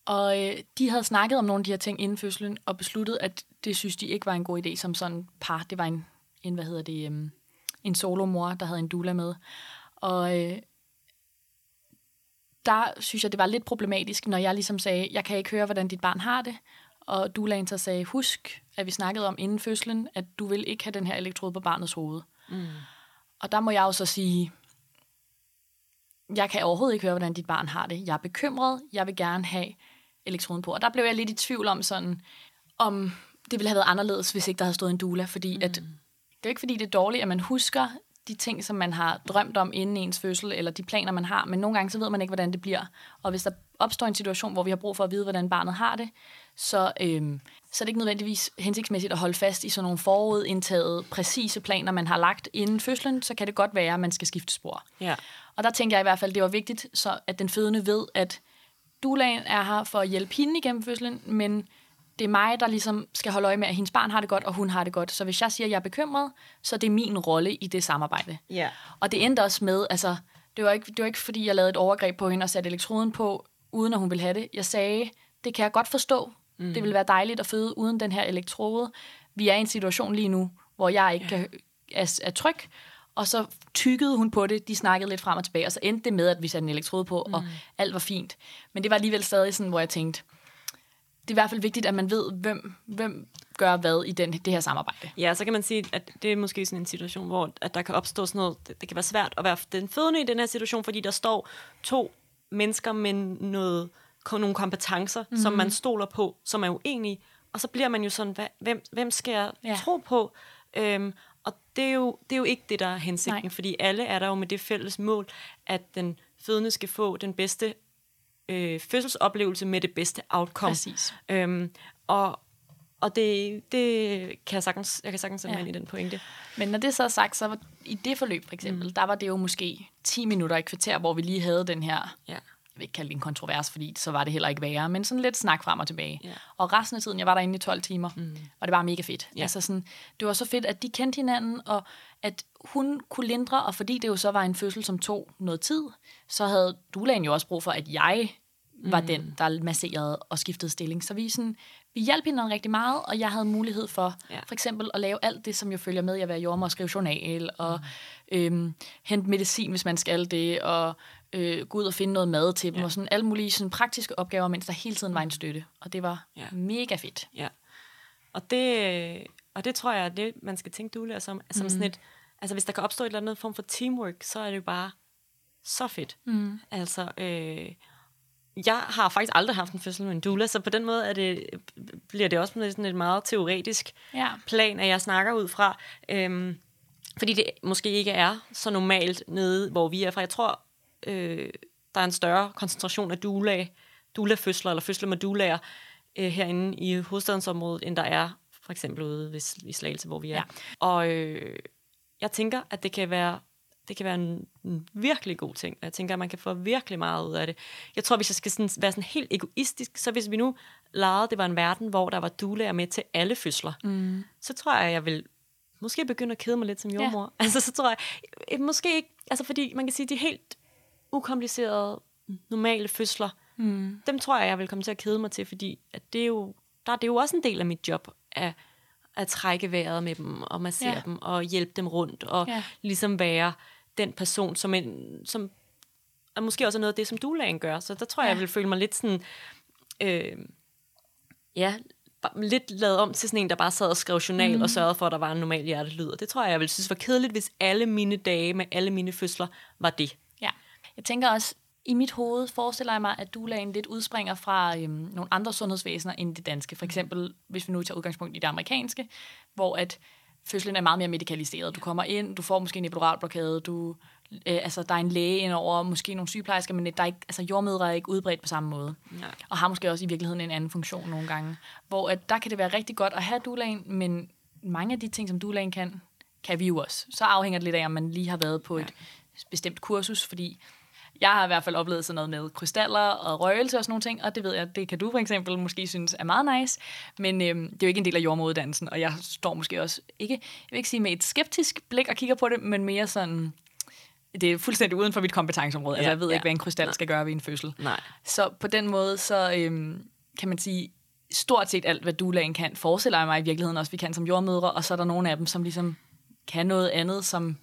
Og øh, de havde snakket om nogle af de her ting inden fødslen, og besluttet, at det synes de ikke var en god idé som sådan par. Det var en, en hvad hedder det, um, en solomor, der havde en doula med. Og øh, der synes jeg, det var lidt problematisk, når jeg ligesom sagde, jeg kan ikke høre, hvordan dit barn har det. Og doulaen så sagde, husk, at vi snakkede om inden fødslen, at du vil ikke have den her elektrode på barnets hoved. Mm. Og der må jeg jo så sige, jeg kan overhovedet ikke høre, hvordan dit barn har det. Jeg er bekymret, jeg vil gerne have elektroden på. Og der blev jeg lidt i tvivl om sådan, om det ville have været anderledes, hvis ikke der havde stået en doula, fordi mm. at, det er ikke fordi, det er dårligt, at man husker de ting, som man har drømt om inden ens fødsel, eller de planer, man har, men nogle gange så ved man ikke, hvordan det bliver. Og hvis der opstår en situation, hvor vi har brug for at vide, hvordan barnet har det, så, øhm, så er det ikke nødvendigvis hensigtsmæssigt at holde fast i sådan nogle forudindtaget, præcise planer, man har lagt inden fødslen, så kan det godt være, at man skal skifte spor. Ja. Og der tænker jeg i hvert fald, det var vigtigt, så at den fødende ved, at Dulaen er her for at hjælpe hende igennem fødslen, men det er mig, der ligesom skal holde øje med, at hendes barn har det godt, og hun har det godt. Så hvis jeg siger, at jeg er bekymret, så er det min rolle i det samarbejde. Ja. Og det endte også med, altså, det var, ikke, det var ikke, fordi jeg lavede et overgreb på hende og satte elektroden på, uden at hun ville have det. Jeg sagde, det kan jeg godt forstå. Mm. Det vil være dejligt at føde uden den her elektrode. Vi er i en situation lige nu, hvor jeg ikke ja. kan, er, er tryg, og så tykkede hun på det, de snakkede lidt frem og tilbage, og så endte det med, at vi satte en elektrode på, mm. og alt var fint. Men det var alligevel stadig sådan, hvor jeg tænkte, det er i hvert fald vigtigt, at man ved, hvem, hvem gør hvad i den, det her samarbejde. Ja, så kan man sige, at det er måske sådan en situation, hvor at der kan opstå sådan noget, det, det kan være svært at være den fødende i den her situation, fordi der står to mennesker med noget, nogle kompetencer, mm-hmm. som man stoler på, som er uenige, og så bliver man jo sådan, hvad, hvem, hvem skal jeg ja. tro på? Øhm, og det er, jo, det er jo ikke det, der er hensigten, Nej. fordi alle er der jo med det fælles mål, at den fødende skal få den bedste øh, fødselsoplevelse med det bedste outcome. Præcis. Øhm, og og det, det kan jeg sagtens, jeg kan sagtens sætte ja. i den pointe. Men når det så er sagt, så var i det forløb for eksempel, mm. der var det jo måske 10 minutter i kvarter, hvor vi lige havde den her ja vil ikke kalde det en kontrovers, fordi så var det heller ikke værre, men sådan lidt snak frem og tilbage. Yeah. Og resten af tiden, jeg var der inde i 12 timer, mm. og det var mega fedt. Yeah. Altså sådan, det var så fedt, at de kendte hinanden, og at hun kunne lindre, og fordi det jo så var en fødsel, som tog noget tid, så havde Dulaen jo også brug for, at jeg var mm. den, der masserede og skiftede stilling. Så vi, sådan, vi hjalp hinanden rigtig meget, og jeg havde mulighed for ja. for eksempel at lave alt det, som jo følger med i at være jordmor og skrive journal, og mm. øhm, hente medicin, hvis man skal det, og øh, gå ud og finde noget mad til dem, ja. og sådan alle mulige sådan, praktiske opgaver, mens der hele tiden var en støtte. Og det var ja. mega fedt. Ja. Og det, og det tror jeg, er det, man skal tænke du som, som mm. sådan et, altså hvis der kan opstå et eller andet form for teamwork, så er det jo bare så fedt. Mm. Altså, øh, jeg har faktisk aldrig haft en fødsel med en doula, så på den måde er det, bliver det også sådan et meget teoretisk ja. plan, at jeg snakker ud fra. Øhm, fordi det måske ikke er så normalt nede, hvor vi er fra. Jeg tror, øh, der er en større koncentration af doula, doula-fødsler, eller fødsler med doulaer øh, herinde i hovedstadsområdet, end der er for eksempel ude ved, i Slagelse, hvor vi er. Ja. Og øh, jeg tænker, at det kan være det kan være en, en virkelig god ting. Jeg tænker, at man kan få virkelig meget ud af det. Jeg tror, hvis jeg skal sådan, være sådan helt egoistisk, så hvis vi nu legede, det var en verden, hvor der var dulærer med til alle fødsler, mm. så tror jeg, at jeg vil måske begynde at kede mig lidt som jordmor. Ja. Altså, så tror jeg, måske ikke, altså fordi man kan sige, de helt ukomplicerede, normale fødsler, mm. dem tror jeg, jeg vil komme til at kede mig til, fordi at det er jo, der er det jo også en del af mit job, at, at trække vejret med dem, og massere ja. dem, og hjælpe dem rundt, og ja. ligesom være den person, som, en, som er måske også noget af det, som du gør. Så der tror jeg, ja. jeg vil føle mig lidt sådan, øh, ja, lidt lavet om til sådan en, der bare sad og skrev journal mm. og sørgede for, at der var en normal hjertelyd. Og det tror jeg, jeg ville synes var kedeligt, hvis alle mine dage med alle mine fødsler var det. Ja, jeg tænker også, i mit hoved forestiller jeg mig, at dulaen lidt udspringer fra øhm, nogle andre sundhedsvæsener end det danske. For eksempel, hvis vi nu tager udgangspunkt i det amerikanske, hvor at fødslen er meget mere medicaliseret. Du kommer ind, du får måske en epiduralblokade, du, øh, altså, der er en læge indover, måske nogle sygeplejersker, men der er ikke, altså, jordmødre er ikke udbredt på samme måde. Nej. Og har måske også i virkeligheden en anden funktion nogle gange. Hvor at der kan det være rigtig godt at have dulaen, men mange af de ting, som dulaen kan, kan vi jo også. Så afhænger det lidt af, om man lige har været på et bestemt kursus, fordi jeg har i hvert fald oplevet sådan noget med krystaller og røgelse og sådan nogle ting, og det ved jeg, det kan du for eksempel måske synes er meget nice, men øhm, det er jo ikke en del af jordmoduddannelsen, og jeg står måske også ikke, jeg vil ikke sige med et skeptisk blik og kigger på det, men mere sådan, det er fuldstændig uden for mit kompetenceområde. Ja, altså, jeg ved ja. ikke, hvad en krystal skal gøre ved en fødsel. Nej. Så på den måde, så øhm, kan man sige, stort set alt, hvad dulaen kan, forestiller jeg mig i virkeligheden også, vi kan som jordmødre, og så er der nogle af dem, som ligesom kan noget andet, som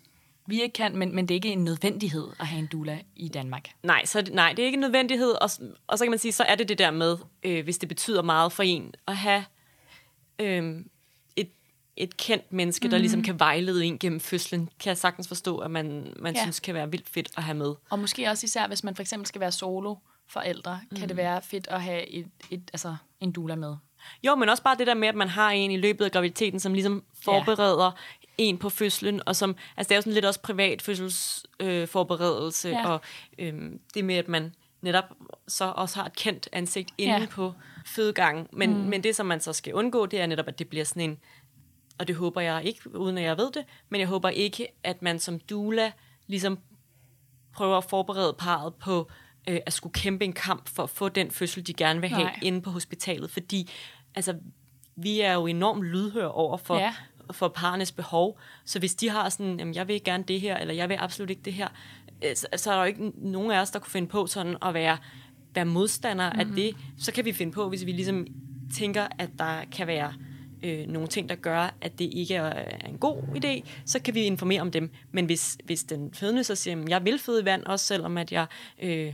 vi ikke kan, men, men det er ikke en nødvendighed at have en dula i Danmark. Nej, så, nej, det er ikke en nødvendighed, og, og så kan man sige, så er det det der med, øh, hvis det betyder meget for en, at have øh, et, et kendt menneske, der ligesom kan vejlede en gennem fødslen, kan jeg sagtens forstå, at man, man Ja. synes kan være vildt fedt at have med. Og måske også især, hvis man for eksempel skal være solo forældre, mm. kan det være fedt at have et, et, altså, en dula med. Jo, men også bare det der med, at man har en i løbet af graviditeten, som ligesom forbereder. En på fødslen, og som, altså det er jo sådan lidt også privat fødselsforberedelse, øh, Ja. og øhm, det med, at man netop så også har et kendt ansigt inde ja. på fødegangen. Men, mm. men det, som man så skal undgå, det er netop, at det bliver sådan en, og det håber jeg ikke, uden at jeg ved det, men jeg håber ikke, at man som doula ligesom prøver at forberede parret på øh, at skulle kæmpe en kamp for at få den fødsel, de gerne vil have Nej. inde på hospitalet. Fordi altså, vi er jo enormt lydhør over for, Ja. For parernes behov. Så hvis de har sådan, jamen, jeg vil gerne det her, eller jeg vil absolut ikke det her, øh, så, så er der jo ikke nogen af os, der kunne finde på sådan at være, være modstandere mm-hmm. af det. Så kan vi finde på, hvis vi ligesom tænker, at der kan være øh, nogle ting, der gør, at det ikke er, er en god idé, så kan vi informere om dem. Men hvis, hvis den fødende så siger, at jeg vil føde i vand, også selvom at jeg øh,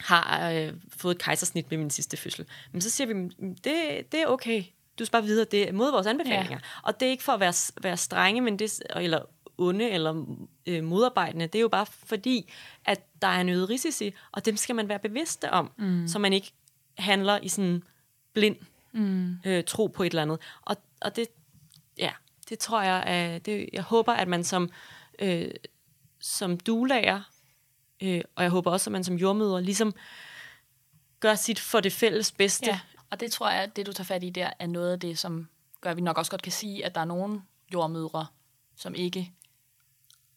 har øh, fået et kejsersnit ved min sidste fødsel, men så siger vi, "Mm, det, det er okay. Du skal bare vide, at det er mod vores anbefalinger. Ja. Og det er ikke for at være, være strenge, men det, eller onde eller øh, modarbejdende. Det er jo bare fordi, at der er en øget risici, og dem skal man være bevidste om, mm. så man ikke handler i sådan blind mm. øh, tro på et eller andet. Og, og det, ja, det tror jeg, at det, jeg håber, at man som, øh, som dulager, øh, og jeg håber også, at man som jordmøder ligesom gør sit for det fælles bedste. Ja, og det tror jeg, at det du tager fat i der, er noget af det, som gør, at vi nok også godt kan sige, at der er nogle jordmødre, som ikke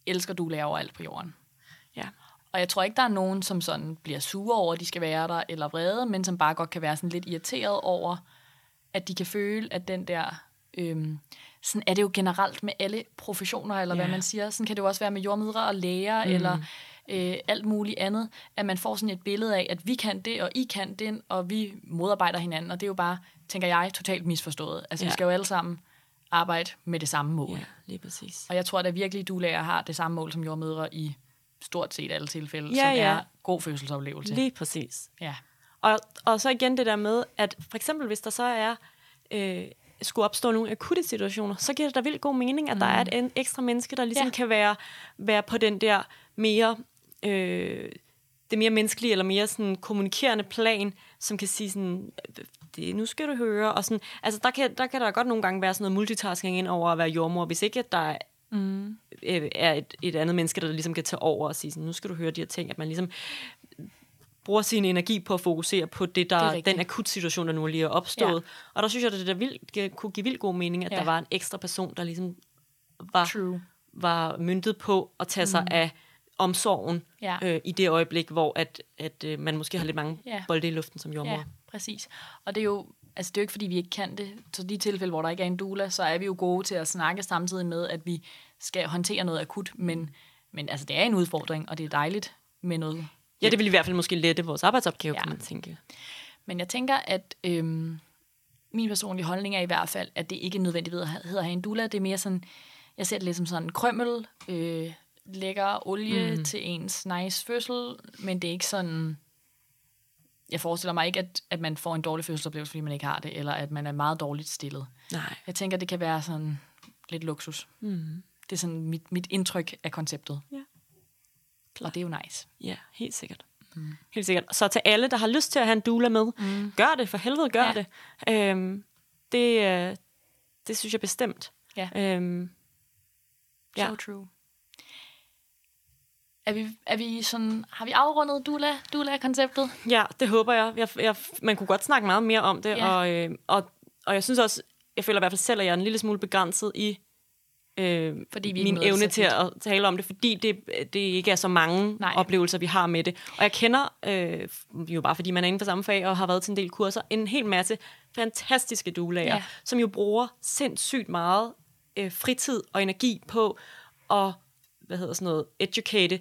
elsker dulager overalt på jorden. ja. Og jeg tror ikke, der er nogen, som sådan bliver sure over, at de skal være der, eller vrede, men som bare godt kan være sådan lidt irriteret over, at de kan føle, at den der... Øhm, sådan er det jo generelt med alle professioner, eller yeah. hvad Ja. man siger. Sådan kan det jo også være med jordmødre og læger, mm. eller øh, alt muligt andet, at man får sådan et billede af, at vi kan det, og I kan det, og vi modarbejder hinanden, og det er jo bare, tænker jeg, totalt misforstået. Altså, ja. vi skal jo alle sammen arbejde med det samme mål. ja, lige præcis. Og jeg tror, at virkelig du lærer har det samme mål som jordmødre i stort set alle tilfælde, Ja, som ja. er god fødselsoplevelse. Lige præcis. Ja. Og, og så igen det der med, at for eksempel hvis der så er, øh, skulle opstå nogle akutte situationer, så giver det da vildt god mening, at mm. der er et en ekstra menneske, der ligesom ja. kan være, være på den der mere, øh, det mere menneskelige, eller mere sådan kommunikerende plan, som kan sige sådan, det, nu skal du høre, og sådan, altså der kan, der kan der godt nogle gange være sådan noget multitasking ind over at være jordmor, hvis ikke at der mm. øh, er et, et andet menneske, der ligesom kan tage over og sige sådan, nu skal du høre de her ting, at man ligesom bruger sin energi på at fokusere på det, der er det den akut situation, der nu lige er opstået. Ja. Og der synes jeg, at det der vildt, kunne give vildt god mening, at Ja. der var en ekstra person, der ligesom var, True. var myntet på at tage sig af omsorgen Ja. øh, i det øjeblik, hvor at, at øh, man måske har lidt mange Ja. bolde i luften som jordmor. Ja, præcis. Og det er jo, altså det er jo ikke, fordi vi ikke kan det. Så de tilfælde, hvor der ikke er en doula, så er vi jo gode til at snakke samtidig med, at vi skal håndtere noget akut. Men, men altså, det er en udfordring, og det er dejligt med noget. Ja, det vil i hvert fald måske lette vores arbejdsopgave, Ja. kan man tænke. Men jeg tænker, at øhm, min personlige holdning er i hvert fald, at det ikke er have, hedder at have en doula. Det er mere sådan, jeg ser det lidt som sådan en krømmel, øh, lækker olie mm. til ens nice fødsel, men det er ikke sådan... Jeg forestiller mig ikke, at, at man får en dårlig fødselsoplevelse, fordi man ikke har det, eller at man er meget dårligt stillet. Nej. Jeg tænker, det kan være sådan lidt luksus. Mm. Det er sådan mit, mit indtryk af konceptet. Ja. Og det er jo nice. Ja, helt sikkert. Mm. Helt sikkert. Så til alle, der har lyst til at have en doula med, mm. gør det, for helvede gør Ja. det. Øhm, det. øh, Det synes jeg bestemt. Ja. Øhm. Ja. So true. Er vi, er vi sådan, har vi afrundet Dula, Dula-konceptet? Ja, det håber jeg. jeg, jeg man kunne godt snakke meget mere om det, Ja. og, øh, og, og jeg synes også, jeg føler i hvert fald selv, at jeg er en lille smule begrænset i øh, Fordi vi min evne til at tale om det, fordi det, det ikke er så mange Nej. Oplevelser, vi har med det. Og jeg kender, øh, jo bare fordi man er inde på samme fag og har været til en del kurser, en hel masse fantastiske duelager, Ja. ja. som jo bruger sindssygt meget øh, fritid og energi på at, hvad hedder sådan noget, educate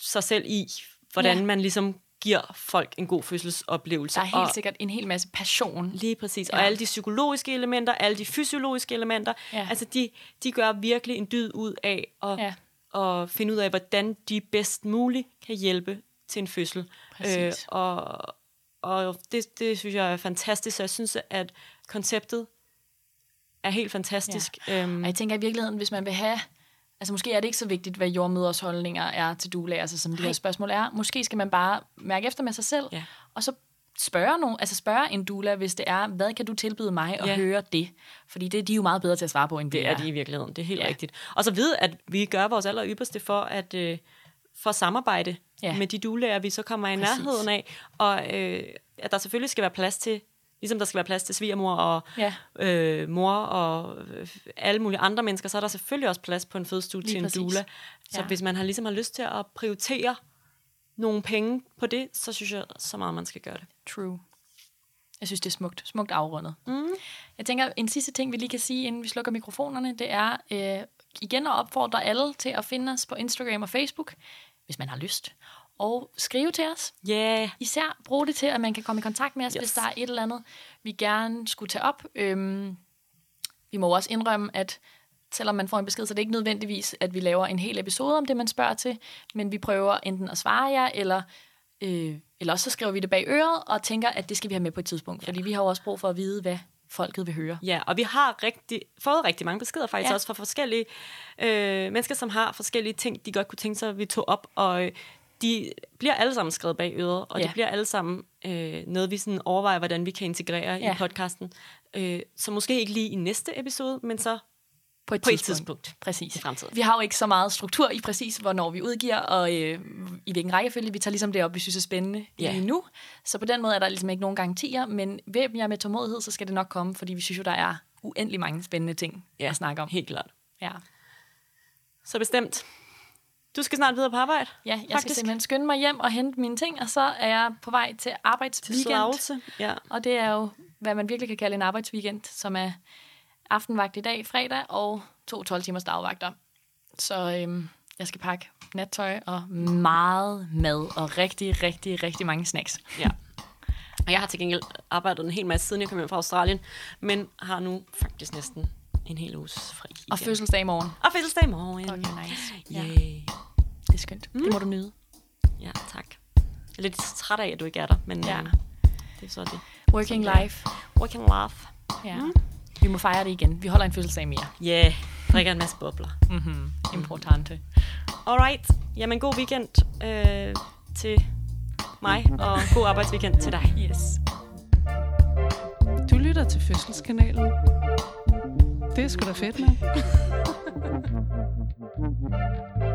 sig selv i, hvordan Ja. man ligesom giver folk en god fødselsoplevelse. Der er helt og, sikkert en hel masse passion. Lige præcis. Ja. Og alle de psykologiske elementer, alle de fysiologiske elementer, Ja. altså de, de gør virkelig en dyd ud af at, Ja. at finde ud af, hvordan de bedst muligt kan hjælpe til en fødsel. Præcis. og og det, det synes jeg er fantastisk, så jeg synes, at konceptet er helt fantastisk. Ja. Øhm, Og jeg tænker i virkeligheden, hvis man vil have... Altså måske er det ikke så vigtigt, hvad jordmøders holdninger er til dulager, altså som de her spørgsmål er. Måske skal man bare mærke efter med sig selv, Ja. og så spørge, nogen, altså spørge en dula, hvis det er, hvad kan du tilbyde mig at Ja. høre det? Fordi det de er jo meget bedre til at svare på, end Det er de i virkeligheden, det er helt Ja. rigtigt. Og så vide, at vi gør vores aller ypperste for at, øh, for samarbejde Ja. ja. med de dulærer, vi så kommer i Præcis. nærheden af. Og øh, at der selvfølgelig skal være plads til, ligesom der skal være plads til svigermor og Ja. øh, mor og øh, alle mulige andre mennesker, så er der selvfølgelig også plads på en fødestue Lige til en dula. Så ja. hvis man har ligesom har lyst til at prioritere nogle penge på det, så synes jeg så meget, man skal gøre det. True. Jeg synes, det er smukt. Smukt afrundet. Mm. Jeg tænker, en sidste ting, vi lige kan sige, inden vi slukker mikrofonerne, det er øh, igen at opfordre alle til at finde os på Instagram og Facebook, hvis man har lyst. Og skrive til os. Ja, yeah. Især brug det til, at man kan komme i kontakt med os, yes. Hvis der er et eller andet, vi gerne skulle tage op. Øhm, vi må også indrømme, at selvom man får en besked, så er det ikke nødvendigvis, at vi laver en hel episode om det, man spørger til, men vi prøver enten at svare jer, eller, øh, eller også så skriver vi det bag øret, og tænker, at det skal vi have med på et tidspunkt, fordi vi har jo også brug for at vide, hvad folket vil høre. Ja, og vi har rigtig, fået rigtig mange beskeder faktisk Ja. ja. også fra forskellige øh, mennesker, som har forskellige ting, de godt kunne tænke sig, at vi tog op, og øh, de bliver alle sammen skrevet bag øret, og Ja. det bliver alle sammen øh, noget, vi sådan overvejer, hvordan vi kan integrere Ja. i podcasten. Øh, så måske ikke lige i næste episode, men så På et på et tidspunkt. tidspunkt Præcis. i fremtiden. Vi har jo ikke så meget struktur i præcis, hvornår vi udgiver, og øh, i hvilken rækkefølge. Vi tager ligesom det op, vi synes er spændende Ja. lige nu. Så på den måde er der ligesom ikke nogen garantier, men væb jer med tålmodighed, så skal det nok komme, fordi vi synes jo, der er uendelig mange spændende ting Ja, at snakke om. Helt klart. Ja, Så bestemt. Du skal snart videre på arbejde. ja jeg skal Faktisk. simpelthen skynde mig hjem og hente mine ting, og så er jeg på vej til Til arbejdsweekend. Slagelse. Ja. Og det er jo, hvad man virkelig kan kalde en arbejdsweekend, som er aftenvagt i dag, fredag, og to 12 timers dagvagter. Så øhm, jeg skal pakke nattøj og meget mad og rigtig, rigtig, rigtig mange snacks. Ja. Og jeg har til gengæld arbejdet en hel masse, siden jeg kom hjem fra Australien, men har nu faktisk næsten en hel uges fri. Og igen. fødselsdag i morgen. Og fødselsdag i morgen. Okay, nice. Ja. Yay. Det er skønt. Mm. Det må du nyde. Ja, tak. Jeg er lidt træt af, at du ikke er der, men Ja. ja. det er så det. Working der. life. Work and laugh. Ja. Mm. Vi må fejre det igen. Vi holder en fødselsdag mere. Ja, yeah. drikker en masse bobler. Mm-hmm. Importante. Alright. Jamen, god weekend øh, til mig, og god arbejdsweekend til dig. Yes. Du lytter til Fødselskanalen. Det er sgu da fedt, med.